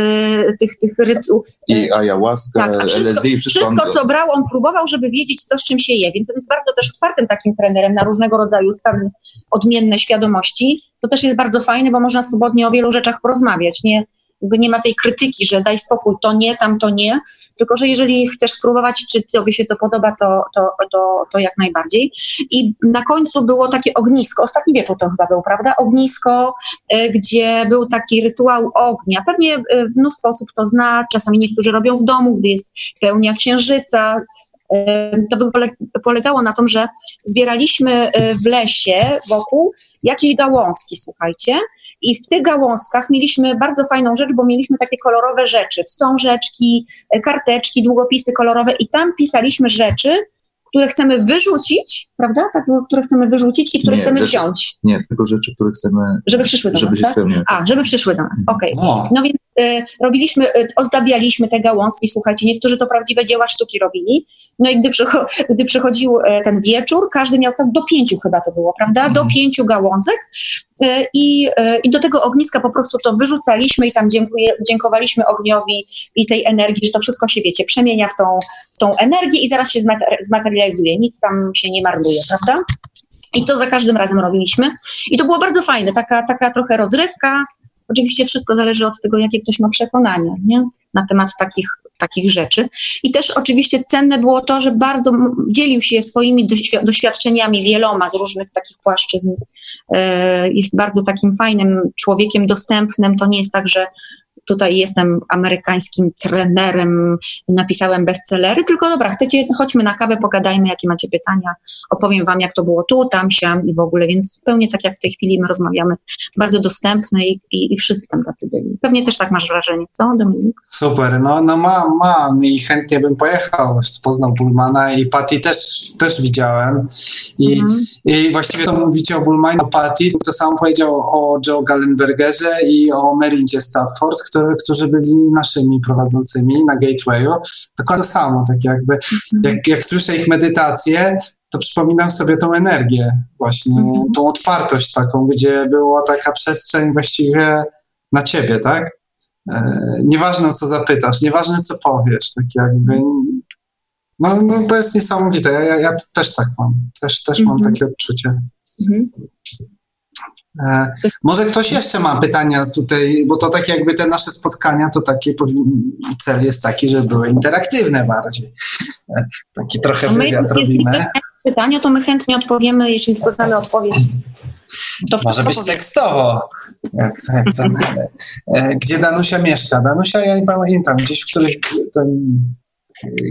tych, tych rytuałów, I ayahuasca, Tak, a wszystko- LSD i wszystko. Wszystko, on- co brał, on próbował, żeby wiedzieć, co z czym się je, więc on jest bardzo też otwartym takim trenerem na różnego rodzaju stany odmienne świadomości. To też jest bardzo fajne, bo można swobodnie o wielu rzeczach porozmawiać. Nie, nie ma tej krytyki, że daj spokój, to nie, tam to nie, tylko że jeżeli chcesz spróbować, czy tobie się to podoba, to, to, to, to jak najbardziej. I na końcu było takie ognisko, ostatni wieczór to chyba był, prawda? Ognisko, e, gdzie był taki rytuał ognia. Pewnie e, mnóstwo osób to zna, czasami niektórzy robią w domu, gdy jest pełnia księżyca. E, To polegało na tym, że zbieraliśmy w lesie wokół jakieś gałązki, słuchajcie, i w tych gałązkach mieliśmy bardzo fajną rzecz, bo mieliśmy takie kolorowe rzeczy, wstążeczki, e, karteczki, długopisy kolorowe i tam pisaliśmy rzeczy, które chcemy wyrzucić, prawda? Tak, które chcemy wyrzucić i które Nie, chcemy rzeczy- wziąć, Nie, tylko rzeczy, które chcemy, żeby przyszły do żeby nas, się tak? spełniły. A, żeby przyszły do nas, okej. O, No więc robiliśmy, y, ozdabialiśmy te gałązki, słuchajcie, niektórzy to prawdziwe dzieła sztuki robili. No i gdy, przycho- gdy przychodził e, ten wieczór, każdy miał tam do pięciu chyba to było, prawda? Do Mhm. pięciu gałązek e, i, e, i do tego ogniska po prostu to wyrzucaliśmy i tam dziękuję, dziękowaliśmy ogniowi i tej energii, że to wszystko się, wiecie, przemienia w tą, w tą energię i zaraz się zmater- zmaterializuje, nic tam się nie marnuje, prawda? I to za każdym razem robiliśmy. I to było bardzo fajne, taka, taka trochę rozrywka. Oczywiście wszystko zależy od tego, jakie ktoś ma przekonania nie? na temat takich, takich rzeczy. I też oczywiście cenne było to, że bardzo dzielił się swoimi doświ- doświadczeniami wieloma z różnych takich płaszczyzn. E, Jest bardzo takim fajnym człowiekiem, dostępnym. To nie jest tak, że tutaj jestem amerykańskim trenerem, napisałem bestsellery, tylko dobra, chcecie, chodźmy na kawę, pogadajmy, jakie macie pytania, opowiem wam, jak to było tu, tam, siam i w ogóle, więc zupełnie tak jak w tej chwili my rozmawiamy, bardzo dostępne i, i, i wszyscy tam tacy byli. Pewnie też tak masz wrażenie, co Dominik? super. No, no mam, mam i chętnie bym pojechał. Poznał Bullmana i Patty też, też widziałem. I, Mhm. I właściwie to mówicie o Bullmanie, o Patty, to samo powiedział o Joe Gallenbergerze i o Merindzie Stafford, które, którzy byli naszymi prowadzącymi na Gatewayu. Dokładnie to samo, tak jakby, jak, jak słyszę ich medytację, to przypominam sobie tą energię właśnie, Mhm. tą otwartość taką, gdzie była taka przestrzeń właściwie na ciebie, tak? E, nieważne co zapytasz, nieważne co powiesz, tak jakby. No, no to jest niesamowite. Ja, ja też tak mam. Też, też mam Mhm. takie odczucie. Mhm. E, może ktoś jeszcze ma pytania tutaj, bo to tak jakby te nasze spotkania, to taki cel jest taki, żeby były interaktywne bardziej. E, taki trochę my- wywiad robimy. Pytania to my chętnie odpowiemy, jeśli tylko znamy odpowiedź. To Może być powiedz. tekstowo. Jak, jak to, e, gdzie Danusia mieszka? Danusia, ja nie pamiętam, gdzieś w których ten,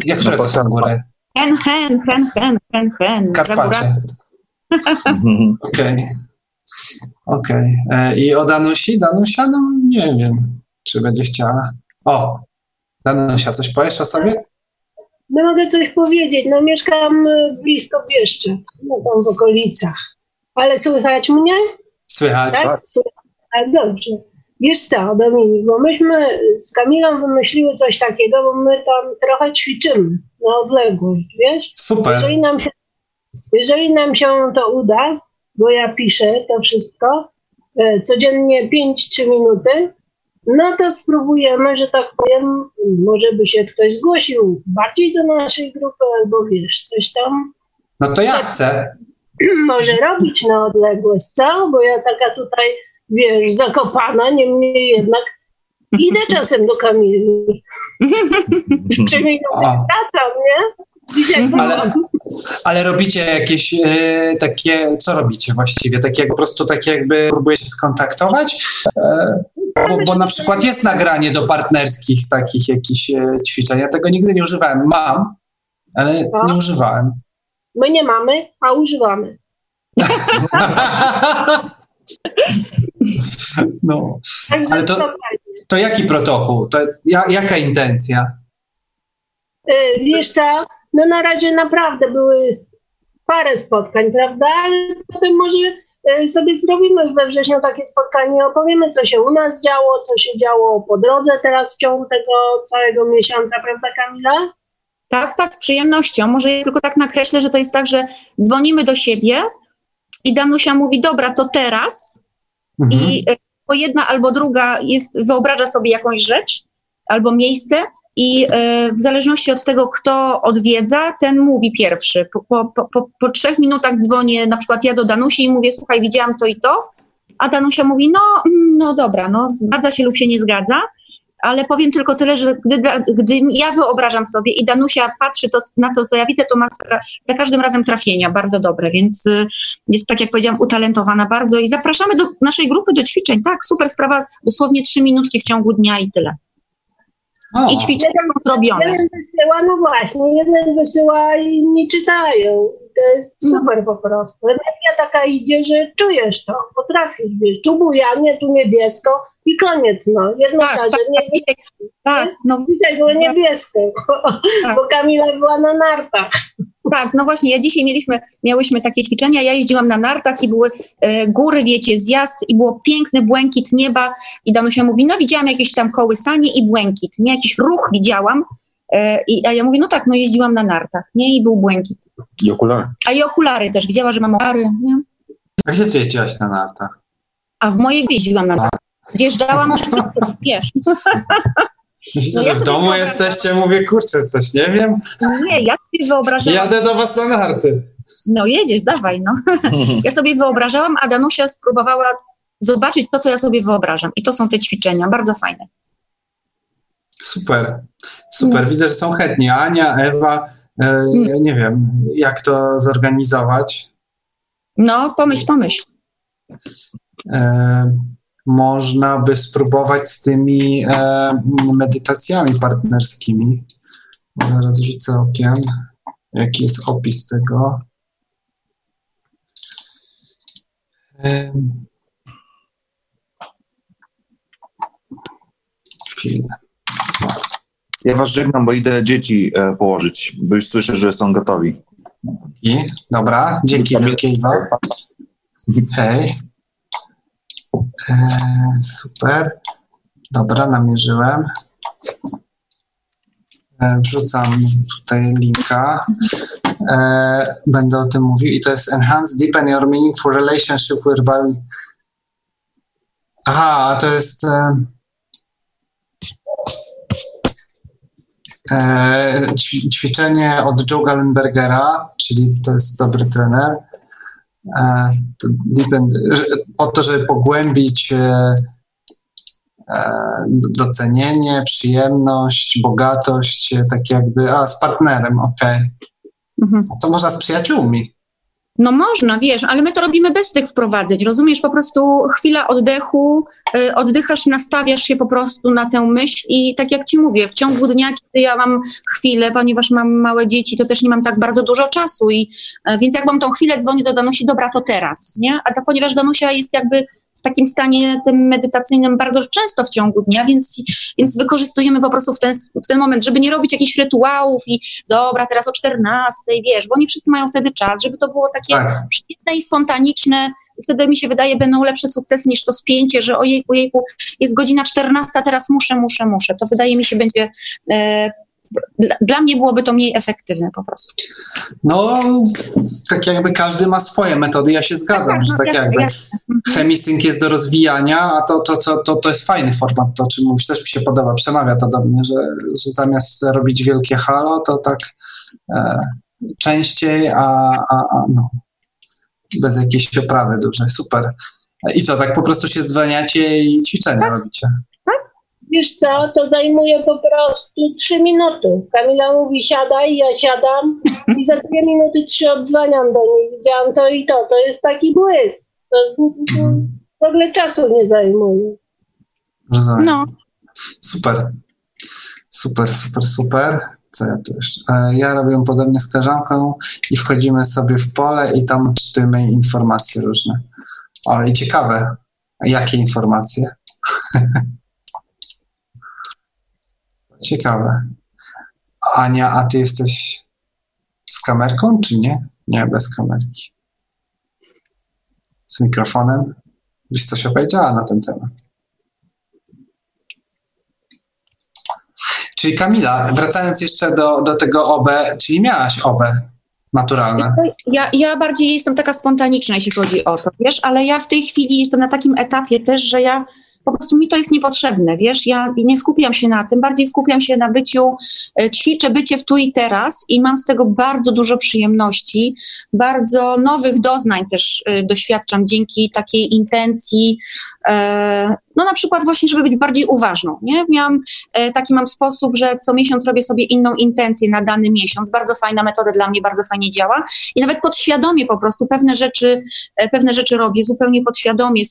jak które to są góry? Hen, hen, hen, hen, hen, hen. Karpacie. <laughs> Okej. Okej. E, I o Danusi? Danusia, no nie wiem, czy będzie chciała. O, Danusia, coś powiesz o sobie? no mogę coś powiedzieć. No mieszkam y, blisko Bieszczy, no tam w okolicach. Ale słychać mnie? Słychać? Tak? Słychać. dobrze. Wiesz co, Dominik, bo myśmy z Kamilą wymyśliły coś takiego, bo my tam trochę ćwiczymy na odległość, wiesz? Super. Jeżeli nam się, jeżeli nam się to uda, bo ja piszę to wszystko, e, codziennie 5-3 minuty, no to spróbujemy, że tak powiem, może by się ktoś zgłosił bardziej do naszej grupy, albo wiesz, coś tam No to ja chcę. <clears throat> może robić na odległość, co? Bo ja taka tutaj, wiesz, zakopana, niemniej jednak idę <laughs> czasem do Kamili. <laughs> Trzy minuty wracam, nie? Dzisiaj Ale, ale robicie jakieś e, takie, co robicie właściwie? Takie po prostu takie jakby próbujecie skontaktować? E, bo, bo na przykład jest nagranie do partnerskich takich jakichś e, ćwiczeń. Ja tego nigdy nie używałem. Mam, ale No. nie używałem. My nie mamy, a używamy. <laughs> No. Ale to-. To jaki protokół? To ja, jaka intencja? Y, Wiesz co, no na razie naprawdę były parę spotkań, prawda? Ale potem może y, sobie zrobimy we wrześniu takie spotkanie, opowiemy, co się u nas działo, co się działo po drodze teraz w ciągu tego całego miesiąca, prawda Kamila? Tak, tak, z przyjemnością. Może ja tylko tak nakreślę, że to jest tak, że dzwonimy do siebie i Danusia mówi, dobra, to teraz. Mhm. I e, bo jedna albo druga jest, wyobraża sobie jakąś rzecz albo miejsce i e, w zależności od tego, kto odwiedza, ten mówi pierwszy. Po, po, po, po trzech minutach dzwonię na przykład ja do Danusi i mówię, słuchaj, widziałam to i to, a Danusia mówi, no, mm, no dobra, no zgadza się lub się nie zgadza, ale powiem tylko tyle, że gdy, gdy ja wyobrażam sobie i Danusia patrzy to, na to, co ja widzę, to ma za- za każdym razem trafienia bardzo dobre, więc y, jest, tak jak powiedziałam, utalentowana bardzo i zapraszamy do naszej grupy do ćwiczeń. Tak, super sprawa, dosłownie trzy minutki w ciągu dnia i tyle. O, I ćwiczenia są zrobione. Jeden wysyła, no właśnie, jeden wysyła i inni czytają. To jest super po prostu. Energia taka idzie, że czujesz to, potrafisz, wiesz, tu bujanie, tu niebiesko i koniec, no. Jedno Tak, każe, tak, nie, tak, tak, no, dzisiaj było niebieskie, Tak. bo Kamila była na nartach. Tak, no właśnie, ja dzisiaj mieliśmy, miałyśmy takie ćwiczenia, ja jeździłam na nartach i były e, góry, wiecie, zjazd i było piękny błękit nieba i Danusia mówi, no widziałam jakieś tam kołysanie i błękit, nie, jakiś ruch widziałam, e, i, a ja mówię, no tak, no jeździłam na nartach, nie, i był błękit. I okulary. A i okulary też, widziała, że mam okulary, nie? A gdzie ty jeździłaś na nartach? A w mojej jeździłam <laughs> na nartach. Zjeżdżałam, wiesz, <laughs> Widzę, No że w domu wyobrażam- jesteście, mówię, kurczę, coś nie wiem. nie, ja sobie wyobrażałam, Jadę do was na narty. no jedziesz, dawaj, no. <laughs> Ja sobie wyobrażałam, a Danusia spróbowała zobaczyć to, co ja sobie wyobrażam. I to są te ćwiczenia, bardzo fajne. Super, super. Widzę, że są chętni. Ania, Ewa, e, ja nie wiem, jak to zorganizować. No, pomyśl, pomyśl. E, można by spróbować z tymi e, medytacjami partnerskimi. Zaraz rzucę okiem, jaki jest opis tego. Chwilę. Ja was żegnam, bo idę dzieci e, położyć, bo już słyszę, że są gotowi. I, dobra, dzięki wielkie Iwo. <laughs> Hej. Super. Dobra, namierzyłem. E, wrzucam tutaj linka. E, będę o tym mówił. I to jest Enhance, Deepen Your Meaningful Relationship Bali. Aha, to jest... E, ćwi- ćwiczenie od Joe Gallenbergera, czyli to jest dobry trener. E, to deepen, że- po to, żeby pogłębić e, e, docenienie, przyjemność, bogatość, e, tak jakby, a z partnerem, okej. Mhm. To można z przyjaciółmi. No można, wiesz, ale my to robimy bez tych wprowadzeń, rozumiesz? Po prostu chwila oddechu, y, oddychasz, nastawiasz się po prostu na tę myśl i tak jak ci mówię, w ciągu dnia, kiedy ja mam chwilę, ponieważ mam małe dzieci, to też nie mam tak bardzo dużo czasu i e, więc jak mam tą chwilę, dzwonię do Danusi, dobra, to teraz, nie? A to, ponieważ Danusia jest jakby w takim stanie tym medytacyjnym bardzo często w ciągu dnia, więc, więc wykorzystujemy po prostu w ten, w ten moment, żeby nie robić jakichś rytuałów i dobra, teraz o 14, wiesz, bo oni wszyscy mają wtedy czas, żeby to było takie tak. przyjemne i spontaniczne. Wtedy mi się wydaje, będą lepsze sukcesy niż to spięcie, że ojejku, jejku, jest godzina 14, teraz muszę, muszę, muszę. To wydaje mi się będzie e, dla mnie byłoby to mniej efektywne po prostu. No, tak jakby każdy ma swoje metody, ja się zgadzam, tak, że tak, tak jakby chemisync jest do rozwijania, a to, to, to, to, to jest fajny format, to czym mówisz, też mi się podoba, przemawia to do mnie, że, że zamiast robić wielkie halo, to tak e, częściej, a, a, a no, bez jakiejś oprawy dużej, super. I co, tak po prostu się zwalniacie i ćwiczenia tak. robicie? Wiesz co, to zajmuje po prostu trzy minuty. Kamila mówi siadaj, ja siadam <laughs> i za dwie minuty trzy odzwaniam do niej. Widziałam to i to. To jest taki błysk. To, to w ogóle czasu nie zajmuje. Rozumiem. No. Super. Super, super, super. Co ja tu jeszcze? E, ja robię podobnie z koleżanką i wchodzimy sobie w pole i tam czytamy informacje różne. O, i ciekawe. Jakie informacje? <laughs> Ciekawe. Ania, a ty jesteś z kamerką, czy nie? Nie, bez kamerki. Z mikrofonem? Byś coś opowiedziała na ten temat. Czyli Kamila, wracając jeszcze do, do tego OB, czyli miałaś OB naturalne? Ja, ja bardziej jestem taka spontaniczna, jeśli chodzi o to, wiesz, ale ja w tej chwili jestem na takim etapie też, że ja po prostu mi to jest niepotrzebne, wiesz, ja nie skupiam się na tym, bardziej skupiam się na byciu, e, ćwiczę bycie w tu i teraz i mam z tego bardzo dużo przyjemności, bardzo nowych doznań też e, doświadczam dzięki takiej intencji, no na przykład właśnie, żeby być bardziej uważną, nie? Miałam, taki mam sposób, że co miesiąc robię sobie inną intencję na dany miesiąc, bardzo fajna metoda dla mnie, bardzo fajnie działa. I nawet podświadomie po prostu pewne rzeczy, pewne rzeczy robię, zupełnie podświadomie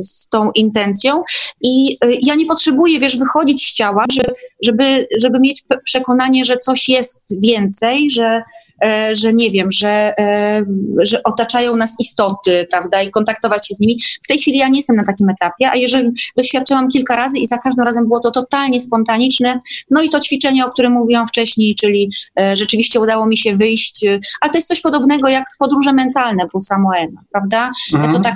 z tą intencją. I ja nie potrzebuję, wiesz, wychodzić z ciała, żeby, żeby, żeby mieć przekonanie, że coś jest więcej, że, e, że nie wiem, że, e, że otaczają nas istoty, prawda, i kontaktować się z nimi. W tej chwili ja nie jestem na takim etapie, a jeżeli doświadczyłam kilka razy i za każdym razem było to totalnie spontaniczne, no i to ćwiczenie, o którym mówiłam wcześniej, czyli e, rzeczywiście udało mi się wyjść, ale to jest coś podobnego jak podróże mentalne Bruce'a Moena, prawda? Mhm. To tak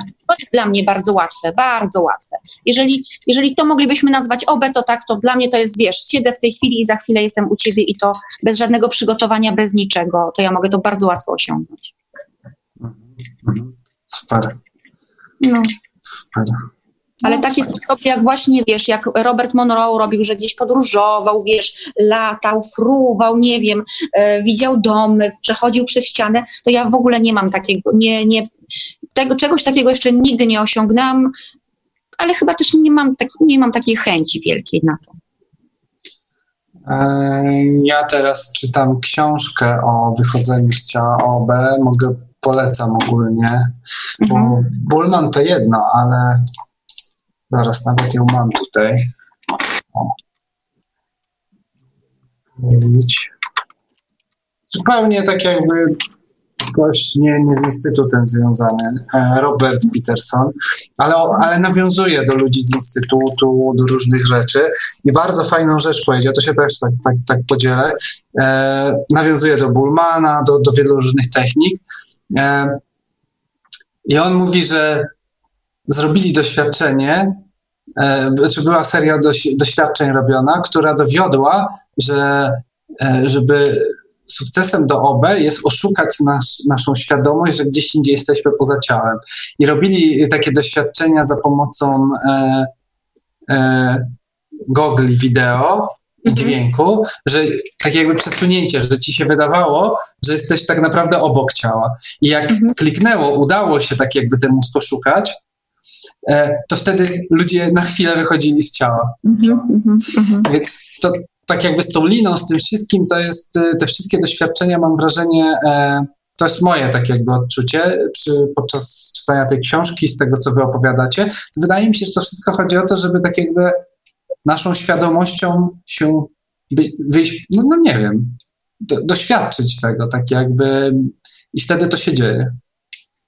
dla mnie bardzo łatwe, bardzo łatwe. Jeżeli, jeżeli to moglibyśmy nazwać obę, to tak, to dla mnie to jest, wiesz, siedzę w tej chwili i za chwilę jestem u ciebie i to bez żadnego przygotowania, bez niczego, to ja mogę to bardzo łatwo osiągnąć. Super. No. Super. Ale takie sposoby jak właśnie, wiesz, jak Robert Monroe robił, że gdzieś podróżował, wiesz, latał, fruwał, nie wiem, e, widział domy, przechodził przez ścianę, to ja w ogóle nie mam takiego, nie, nie, tego, czegoś takiego jeszcze nigdy nie osiągnęłam, ale chyba też nie mam, tak, nie mam takiej chęci wielkiej na to. Ja teraz czytam książkę o wychodzeniu z ciała OB. Mogę, polecam ogólnie, bo mhm. Bullman to jedno, ale zaraz nawet ją mam tutaj. O. Zupełnie tak jakby gość nie, nie z instytutem związany, e, Robert Peterson, ale, ale nawiązuje do ludzi z instytutu, do różnych rzeczy. I bardzo fajną rzecz powiedział, to się też tak, tak, tak podzielę, e, nawiązuje do Bullmana, do, do wielu różnych technik. E, i on mówi, że zrobili doświadczenie, e, czy była seria doświadczeń robiona, która dowiodła, że e, żeby sukcesem do OB jest oszukać nas, naszą świadomość, że gdzieś indziej jesteśmy poza ciałem. I robili takie doświadczenia za pomocą e, e, gogli wideo i mhm. dźwięku, że tak jakby przesunięcie, że ci się wydawało, że jesteś tak naprawdę obok ciała. I jak mhm. kliknęło, udało się tak jakby ten mózg oszukać, e, to wtedy ludzie na chwilę wychodzili z ciała. Mhm, mhm, mhm. Więc to, tak jakby z tą liną, z tym wszystkim, to jest, y, te wszystkie doświadczenia, mam wrażenie, e, to jest moje tak jakby odczucie przy, podczas czytania tej książki, z tego, co wy opowiadacie. Wydaje mi się, że to wszystko chodzi o to, żeby tak jakby naszą świadomością się wyjść, no, no nie wiem, do, doświadczyć tego, tak jakby i wtedy to się dzieje.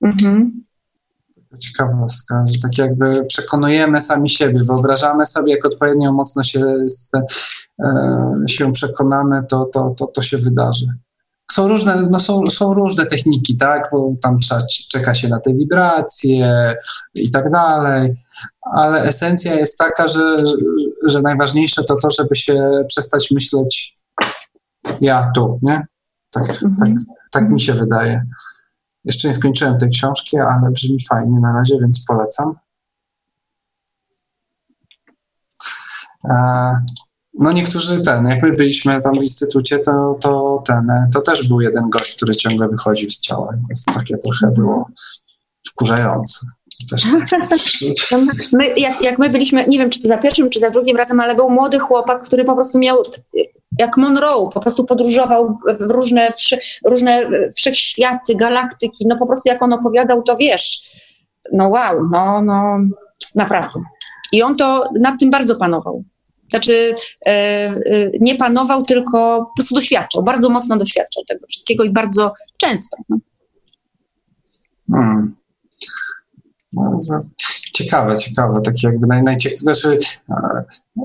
Mhm. Ciekawostka, że tak jakby przekonujemy sami siebie, wyobrażamy sobie, jak odpowiednio mocno się, e, się przekonamy, to, to, to, to się wydarzy. Są różne, no są, są różne techniki, tak, bo tam trzeba, czeka się na te wibracje i tak dalej, ale esencja jest taka, że, że najważniejsze to to, żeby się przestać myśleć ja tu, nie? Tak, mhm. tak, tak mi się wydaje. Jeszcze nie skończyłem tej książki, ale brzmi fajnie na razie, więc polecam. E, no niektórzy ten, jak my byliśmy tam w instytucie, to, to ten, to też był jeden gość, który ciągle wychodził z ciała, więc takie trochę było wkurzające. My, jak, jak my byliśmy, nie wiem czy za pierwszym, czy za drugim razem, ale był młody chłopak, który po prostu miał jak Monroe, po prostu podróżował w różne, różne wszechświaty, galaktyki, no po prostu jak on opowiadał, to wiesz, no wow, no, no naprawdę. I on to nad tym bardzo panował. Znaczy e, e, nie panował, tylko po prostu doświadczał, bardzo mocno doświadczał tego wszystkiego i bardzo często. No. Hmm. Ciekawe, ciekawe, takie jakby naj, najciek- znaczy,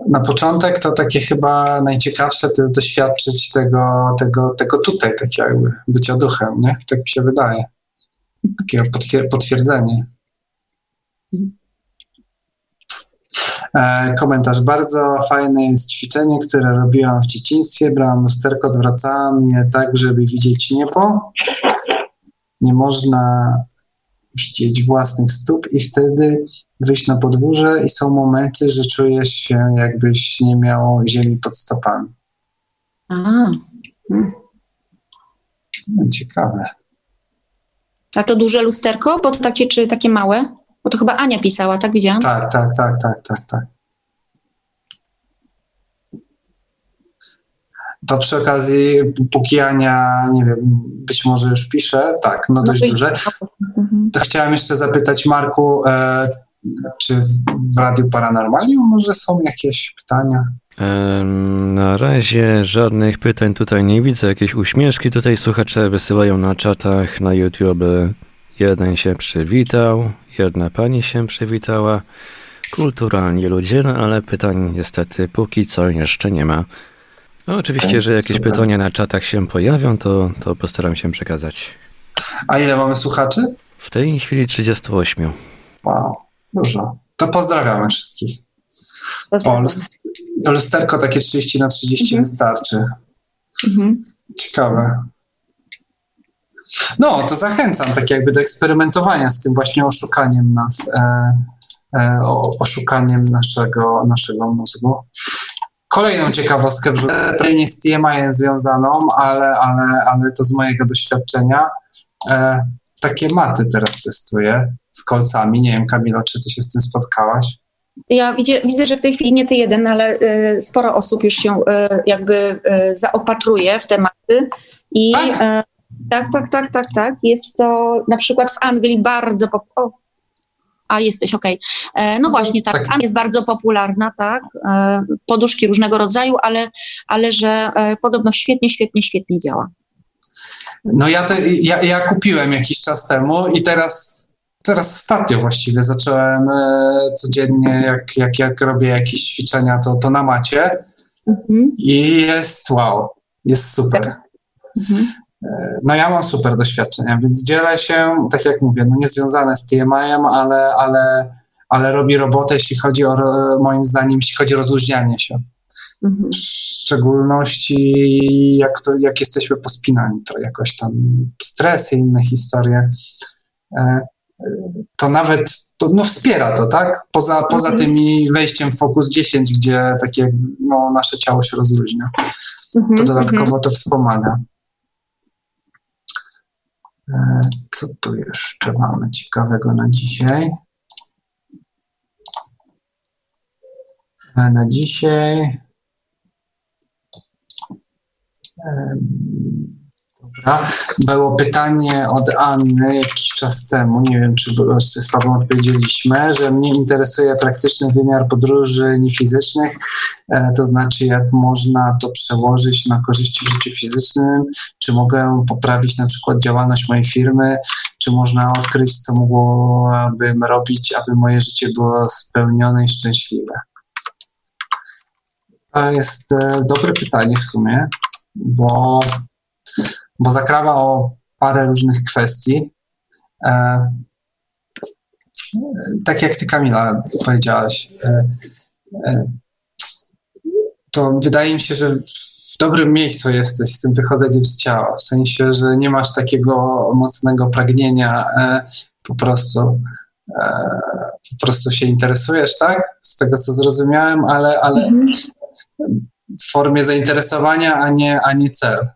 na początek to takie chyba najciekawsze to jest doświadczyć tego, tego, tego tutaj, tak jakby bycia duchem, nie? Tak mi się wydaje. Takie potwier- potwierdzenie. E, komentarz. Bardzo fajne jest ćwiczenie, które robiłam w dzieciństwie. Brałam lusterko, odwracałam je tak, żeby widzieć niebo. Nie można widzieć własnych stóp i wtedy wyjść na podwórze i są momenty, że czujesz się jakbyś nie miał ziemi pod stopami. Aha. Hmm. Ciekawe. A to duże lusterko? Bo to takie, czy takie małe? Bo to chyba Ania pisała, tak widziałam? Tak, tak, tak, tak, tak, tak. To przy okazji, póki Ania, nie wiem, być może już pisze, tak, no dość no duże. To chciałem jeszcze zapytać Marku, e, czy w Radiu Paranormalium może są jakieś pytania? Na razie żadnych pytań tutaj nie widzę. Jakieś uśmieszki tutaj słuchacze wysyłają na czatach na YouTube. Jeden się przywitał, jedna pani się przywitała. Kulturalni ludzie, no ale pytań niestety póki co jeszcze nie ma. No, oczywiście, że jakieś Super. pytania na czatach się pojawią, to, to postaram się przekazać. A ile mamy słuchaczy? W tej chwili 38. Wow, dużo. To pozdrawiamy wszystkich. O, lusterko takie 30 na 30 mhm. wystarczy. Mhm. Ciekawe. No, to zachęcam tak jakby do eksperymentowania z tym właśnie oszukaniem nas, e, e, oszukaniem naszego, naszego mózgu. Kolejną ciekawostkę wrzucę, to nie z TMI związaną, ale, ale, ale to z mojego doświadczenia. E, takie maty teraz testuję z kolcami. Nie wiem, Kamilo, czy ty się z tym spotkałaś? Ja widzę, widzę że w tej chwili nie ty jeden, ale y, sporo osób już się y, jakby y, zaopatruje w tematy. I tak? tak, tak, tak, tak, tak. Jest to na przykład w Anglii bardzo. O, a jesteś, okej. Okay. E, no, no właśnie, tak, tak. jest bardzo popularna, tak, e, poduszki różnego rodzaju, ale, ale że e, podobno świetnie, świetnie, świetnie działa. No ja, te, ja, ja kupiłem jakiś czas temu i teraz, teraz ostatnio właściwie zacząłem codziennie, jak, jak, jak robię jakieś ćwiczenia, to, to na macie mhm. i jest wow, jest super. Tak. Mhm. No ja mam super doświadczenia, więc dzielę się, tak jak mówię, no niezwiązane z TMI-em, ale, ale, ale robi robotę, jeśli chodzi o, moim zdaniem, jeśli chodzi o rozluźnianie się. Mhm. W szczególności jak, to, jak jesteśmy pospinani, to jakoś tam stresy, inne historie. E, to nawet to, no wspiera to, tak? Poza, poza mhm. tymi wejściem w Focus 10, gdzie takie no, nasze ciało się rozluźnia. Mhm. To dodatkowo mhm. to wspomaga. E, co tu jeszcze mamy ciekawego na dzisiaj? E, na dzisiaj Dobra. Było pytanie od Anny jakiś czas temu, nie wiem czy z Pawłem odpowiedzieliśmy, że mnie interesuje praktyczny wymiar podróży niefizycznych, e, to znaczy jak można to przełożyć na korzyści w życiu fizycznym, czy mogę poprawić na przykład działalność mojej firmy, czy można odkryć, co mogłabym robić, aby moje życie było spełnione i szczęśliwe. To jest e, dobre pytanie w sumie, bo bo zakrawa o parę różnych kwestii. E, tak jak ty, Kamila, powiedziałaś, e, e, to wydaje mi się, że w dobrym miejscu jesteś z tym wychodzeniem z ciała. W sensie, że nie masz takiego mocnego pragnienia e, po prostu. E, po prostu się interesujesz, tak? Z tego co zrozumiałem, ale, ale mhm. W formie zainteresowania, a nie, a nie cel.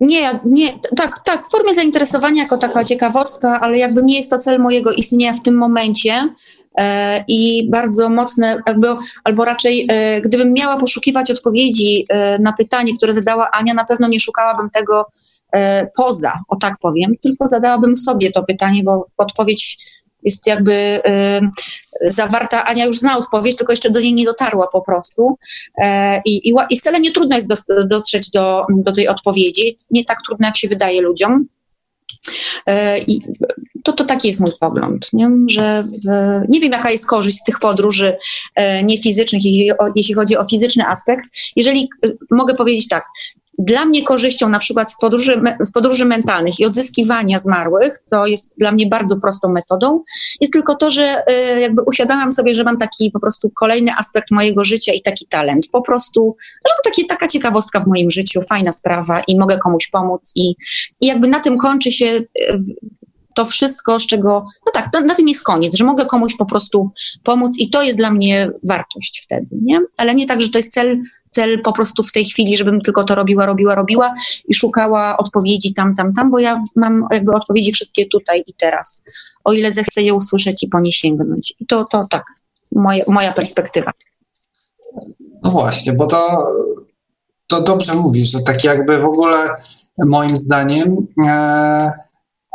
Nie, nie, tak, tak, w formie zainteresowania jako taka ciekawostka, ale jakby nie jest to cel mojego istnienia w tym momencie e, i bardzo mocne, albo, albo raczej e, gdybym miała poszukiwać odpowiedzi e, na pytanie, które zadała Ania, na pewno nie szukałabym tego e, poza, o tak powiem, tylko zadałabym sobie to pytanie, bo odpowiedź jest jakby y, zawarta, Ania już zna odpowiedź, tylko jeszcze do niej nie dotarła po prostu. E, I, i, i wcale nie trudno jest do, dotrzeć do, do tej odpowiedzi, nie tak trudno, jak się wydaje ludziom. E, I to, to taki jest mój pogląd, nie? że w, nie wiem, jaka jest korzyść z tych podróży e, niefizycznych, jeśli, jeśli chodzi o fizyczny aspekt. Jeżeli e, mogę powiedzieć tak, dla mnie korzyścią na przykład z podróży, z podróży mentalnych i odzyskiwania zmarłych, co jest dla mnie bardzo prostą metodą, jest tylko to, że y, jakby usiadałam sobie, że mam taki po prostu kolejny aspekt mojego życia i taki talent. Po prostu, że to takie, taka ciekawostka w moim życiu, fajna sprawa i mogę komuś pomóc i, i jakby na tym kończy się y, to wszystko, z czego, no tak, na, na, tym jest koniec, że mogę komuś po prostu pomóc i to jest dla mnie wartość wtedy, nie? Ale nie tak, że to jest cel cel po prostu w tej chwili, żebym tylko to robiła, robiła, robiła i szukała odpowiedzi tam, tam, tam, bo ja mam jakby odpowiedzi wszystkie tutaj i teraz, o ile zechcę je usłyszeć i po nie sięgnąć. I to, to tak, moja, moja perspektywa. No właśnie, bo to, to dobrze mówisz, że tak jakby w ogóle moim zdaniem e,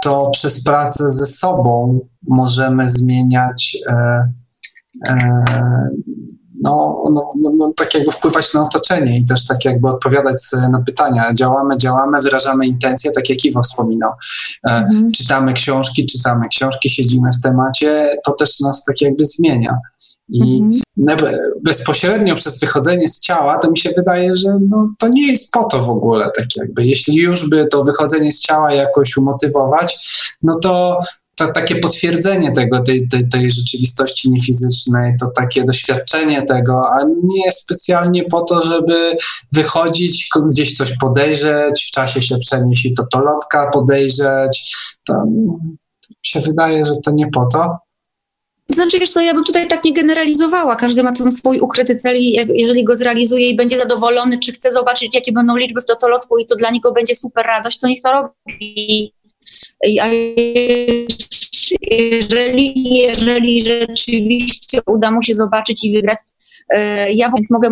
to przez pracę ze sobą możemy zmieniać e, e, no, no, no, no, tak jakby wpływać na otoczenie i też tak jakby odpowiadać na pytania. Działamy, działamy, wyrażamy intencje, tak jak Iwo wspominał. E, mhm. Czytamy książki, czytamy książki, siedzimy w temacie, to też nas tak jakby zmienia. I mhm. bezpośrednio przez wychodzenie z ciała, to mi się wydaje, że no, to nie jest po to w ogóle, tak jakby. Jeśli już by to wychodzenie z ciała jakoś umotywować, no to to takie potwierdzenie tego, tej, tej, tej rzeczywistości niefizycznej, to takie doświadczenie tego, a nie specjalnie po to, żeby wychodzić, gdzieś coś podejrzeć, w czasie się przenieść i to to lotka podejrzeć. To się wydaje, że to nie po to. Znaczy, wiesz co, ja bym tutaj tak nie generalizowała. Każdy ma ten swój ukryty cel i jeżeli go zrealizuje i będzie zadowolony, czy chce zobaczyć, jakie będą liczby w totolotku i to dla niego będzie super radość, to niech to robi. A jeżeli, jeżeli rzeczywiście uda mu się zobaczyć i wygrać, ja więc mogę,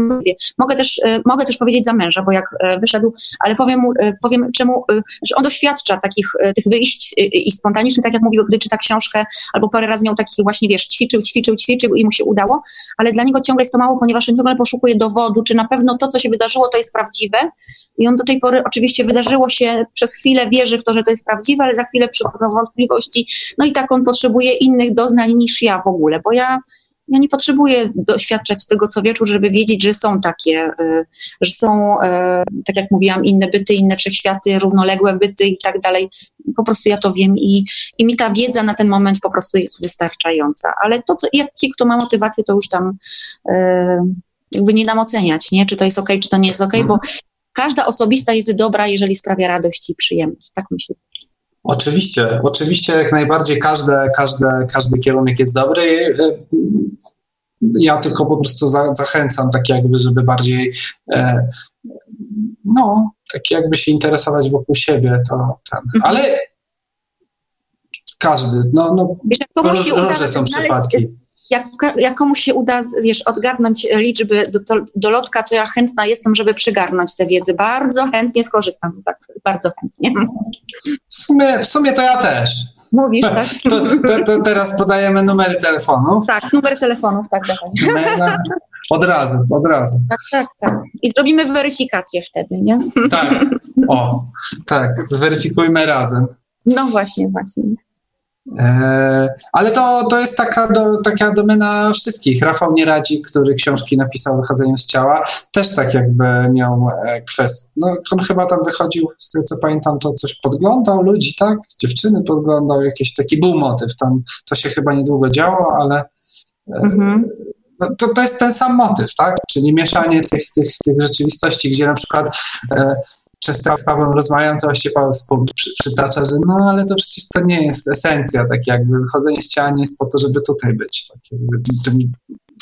mogę, też, e, mogę też powiedzieć za męża, bo jak e, wyszedł, ale powiem, mu, powiem czemu, że on doświadcza takich tych wyjść i spontanicznych, tak jak mówił, gdy czyta książkę, albo parę razy miał taki właśnie, wiesz, ćwiczył, ćwiczył, ćwiczył i mu się udało, ale dla niego ciągle jest to mało, ponieważ on ciągle poszukuje dowodu, czy na pewno to, co się wydarzyło, to jest prawdziwe. I on do tej pory oczywiście wydarzyło się, przez chwilę wierzy w to, że to jest prawdziwe, ale za chwilę przychodzą wątpliwości, no i tak on potrzebuje innych doznań niż ja w ogóle, bo ja ja nie potrzebuję doświadczać tego co wieczór, żeby wiedzieć, że są takie, y, że są, y, tak jak mówiłam, inne byty, inne wszechświaty, równoległe byty i tak dalej. Po prostu ja to wiem i, i mi ta wiedza na ten moment po prostu jest wystarczająca. Ale to, co, jakie kto ma motywację, to już tam y, jakby nie dam oceniać, nie? czy to jest ok, czy to nie jest ok, bo mhm. każda osobista jest dobra, jeżeli sprawia radość i przyjemność. Tak myślę. Oczywiście, oczywiście jak najbardziej każde, każde, każdy kierunek jest dobry. Ja tylko po prostu za, zachęcam tak jakby, żeby bardziej e, no, tak jakby się interesować wokół siebie, to ten. Mhm. Ale każdy, no, no róż, różne są przypadki. Jak, jak komuś się uda, wiesz, odgadnąć liczby do, do, lotka, to ja chętna jestem, żeby przygarnąć tę wiedzę. Bardzo chętnie skorzystam, tak, bardzo chętnie. W sumie, w sumie to ja też. Mówisz, tak? <laughs> To, to, to teraz podajemy numery telefonów. Tak, numer telefonów, tak, dawaj. Maila. Od razu, od razu. Tak, tak, tak. I zrobimy weryfikację wtedy, nie? Tak. O, tak, zweryfikujmy razem. No właśnie, właśnie. E, ale to, to jest taka, do, taka domena wszystkich. Rafał Nieradzik, który książki napisał o wychodzeniu z ciała, też tak jakby miał e, kwestię. No, on chyba tam wychodził, z tego co pamiętam, to coś podglądał ludzi, tak? Dziewczyny podglądał, jakiś taki był motyw. Tam to się chyba niedługo działo, ale e, Mhm. no, to, to jest ten sam motyw, tak? Czyli mieszanie tych, tych, tych rzeczywistości, gdzie na przykład e, często z Pawłem rozmawiam, to Paweł przytacza, że no ale to przecież to nie jest esencja, tak jakby wychodzenie z ciała nie jest po to, żeby tutaj być. Tak jakby,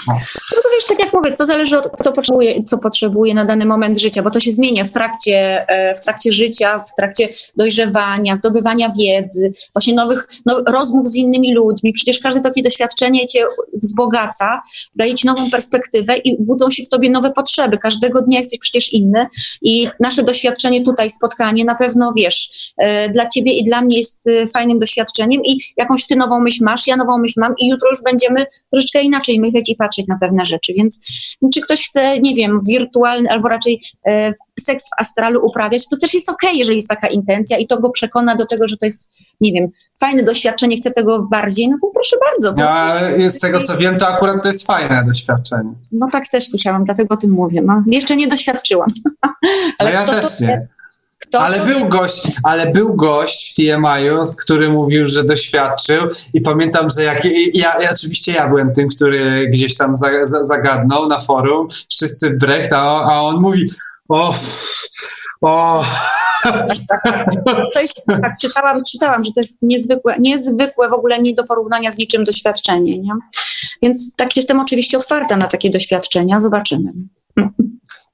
No to wiesz, tak jak mówię, to zależy od kto potrzebuje, co potrzebuje na dany moment życia, bo to się zmienia w trakcie, e, w trakcie życia, w trakcie dojrzewania, zdobywania wiedzy, właśnie nowych no, rozmów z innymi ludźmi. Przecież każde takie doświadczenie cię wzbogaca, daje ci nową perspektywę i budzą się w tobie nowe potrzeby. Każdego dnia jesteś przecież inny i nasze doświadczenie tutaj, spotkanie na pewno, wiesz, e, dla ciebie i dla mnie jest e, fajnym doświadczeniem i jakąś ty nową myśl masz, ja nową myśl mam i jutro już będziemy troszeczkę inaczej myśleć i patrzeć na pewne rzeczy, więc czy ktoś chce, nie wiem, wirtualny albo raczej e, seks w astralu uprawiać, to też jest okej, jeżeli jest taka intencja i to go przekona do tego, że to jest, nie wiem, fajne doświadczenie, chce tego bardziej, no to proszę bardzo. To, ja, z tego co wiem, to akurat to jest fajne doświadczenie. No tak też słyszałam, dlatego o tym mówię. No, jeszcze nie doświadczyłam. <laughs> No ja kto to też wie? nie. Kto Ale to był gość, ale był gość w TMI-u, który mówił, że doświadczył i pamiętam, że jak ja, ja oczywiście ja byłem tym, który gdzieś tam za, za, zagadnął na forum, wszyscy brecht, a, on- a on mówi o, o, To jest, tak, czytałam, czytałam, że to jest niezwykłe, niezwykłe w ogóle nie do porównania z niczym doświadczenie, nie? Więc tak jestem oczywiście otwarta na takie doświadczenia, zobaczymy.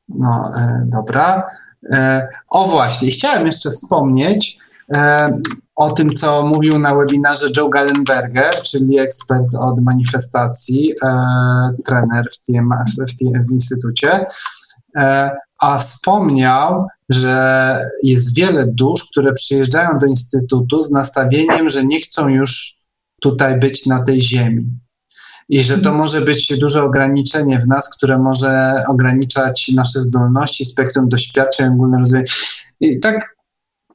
No, e, dobra. E, o właśnie, chciałem jeszcze wspomnieć e, o tym, co mówił na webinarze Joe Gallenberger, czyli ekspert od manifestacji, e, trener w, tym, w, tym, w instytucie. A wspomniał, że jest wiele dusz, które przyjeżdżają do instytutu z nastawieniem, że nie chcą już tutaj być na tej ziemi. I że to może być duże ograniczenie w nas, które może ograniczać nasze zdolności, spektrum doświadczeń, ogólne rozwój. I tak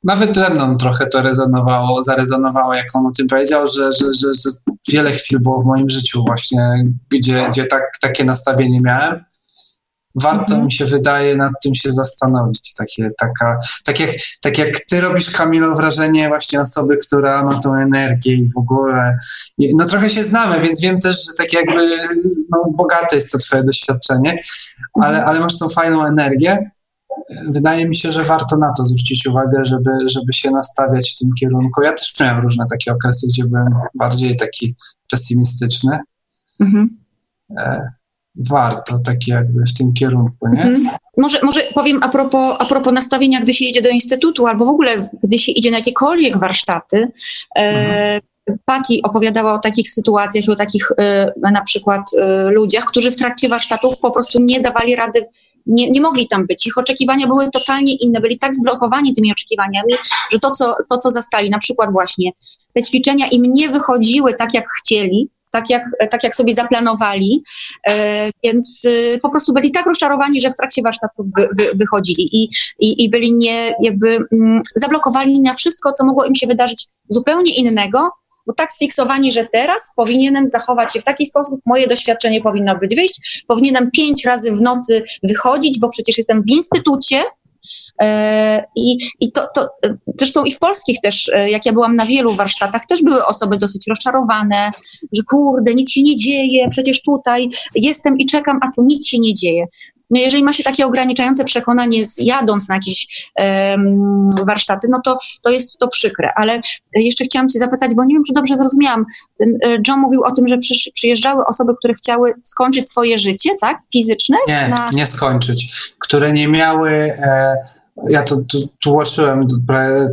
nawet ze mną trochę to rezonowało, zarezonowało, jak on o tym powiedział, że, że, że, że wiele chwil było w moim życiu właśnie, gdzie, gdzie tak, takie nastawienie miałem. Warto Mhm. mi się wydaje nad tym się zastanowić. Takie, taka, tak, jak, tak jak ty robisz, Kamilo, wrażenie właśnie osoby, która ma tą energię i w ogóle. No trochę się znamy, więc wiem też, że tak jakby no, bogate jest to twoje doświadczenie, ale, ale masz tą fajną energię. Wydaje mi się, że warto na to zwrócić uwagę, żeby, żeby się nastawiać w tym kierunku. Ja też miałem różne takie okresy, gdzie byłem bardziej taki pesymistyczny. Mhm. E, warto tak jakby w tym kierunku, nie? Mhm. Może, może powiem a propos, a propos nastawienia, gdy się idzie do instytutu, albo w ogóle gdy się idzie na jakiekolwiek warsztaty. E, Patty opowiadała o takich sytuacjach i o takich e, na przykład e, ludziach, którzy w trakcie warsztatów po prostu nie dawali rady, nie, nie mogli tam być. Ich oczekiwania były totalnie inne, byli tak zblokowani tymi oczekiwaniami, że to co, to, co zastali, na przykład właśnie te ćwiczenia im nie wychodziły tak, jak chcieli, tak jak, tak jak sobie zaplanowali, e, więc e, po prostu byli tak rozczarowani, że w trakcie warsztatów wy, wy, wychodzili i, i, i byli nie, jakby mm, zablokowani na wszystko, co mogło im się wydarzyć zupełnie innego, bo tak sfiksowani, że teraz powinienem zachować się w taki sposób, moje doświadczenie powinno być wyjść, powinienem pięć razy w nocy wychodzić, bo przecież jestem w instytucie, I, i to, to e, zresztą i w polskich też, e, jak ja byłam na wielu warsztatach, też były osoby dosyć rozczarowane, że kurde, nic się nie dzieje, przecież tutaj jestem i czekam, a tu nic się nie dzieje. No jeżeli ma się takie ograniczające przekonanie, jadąc na jakieś em, warsztaty, no to, to jest to przykre. Ale jeszcze chciałam Cię zapytać, bo nie wiem, czy dobrze zrozumiałam. E, John mówił o tym, że przysz, przyjeżdżały osoby, które chciały skończyć swoje życie, tak? Fizyczne? Nie, na- nie skończyć. Które nie miały. E, ja to tłumaczyłem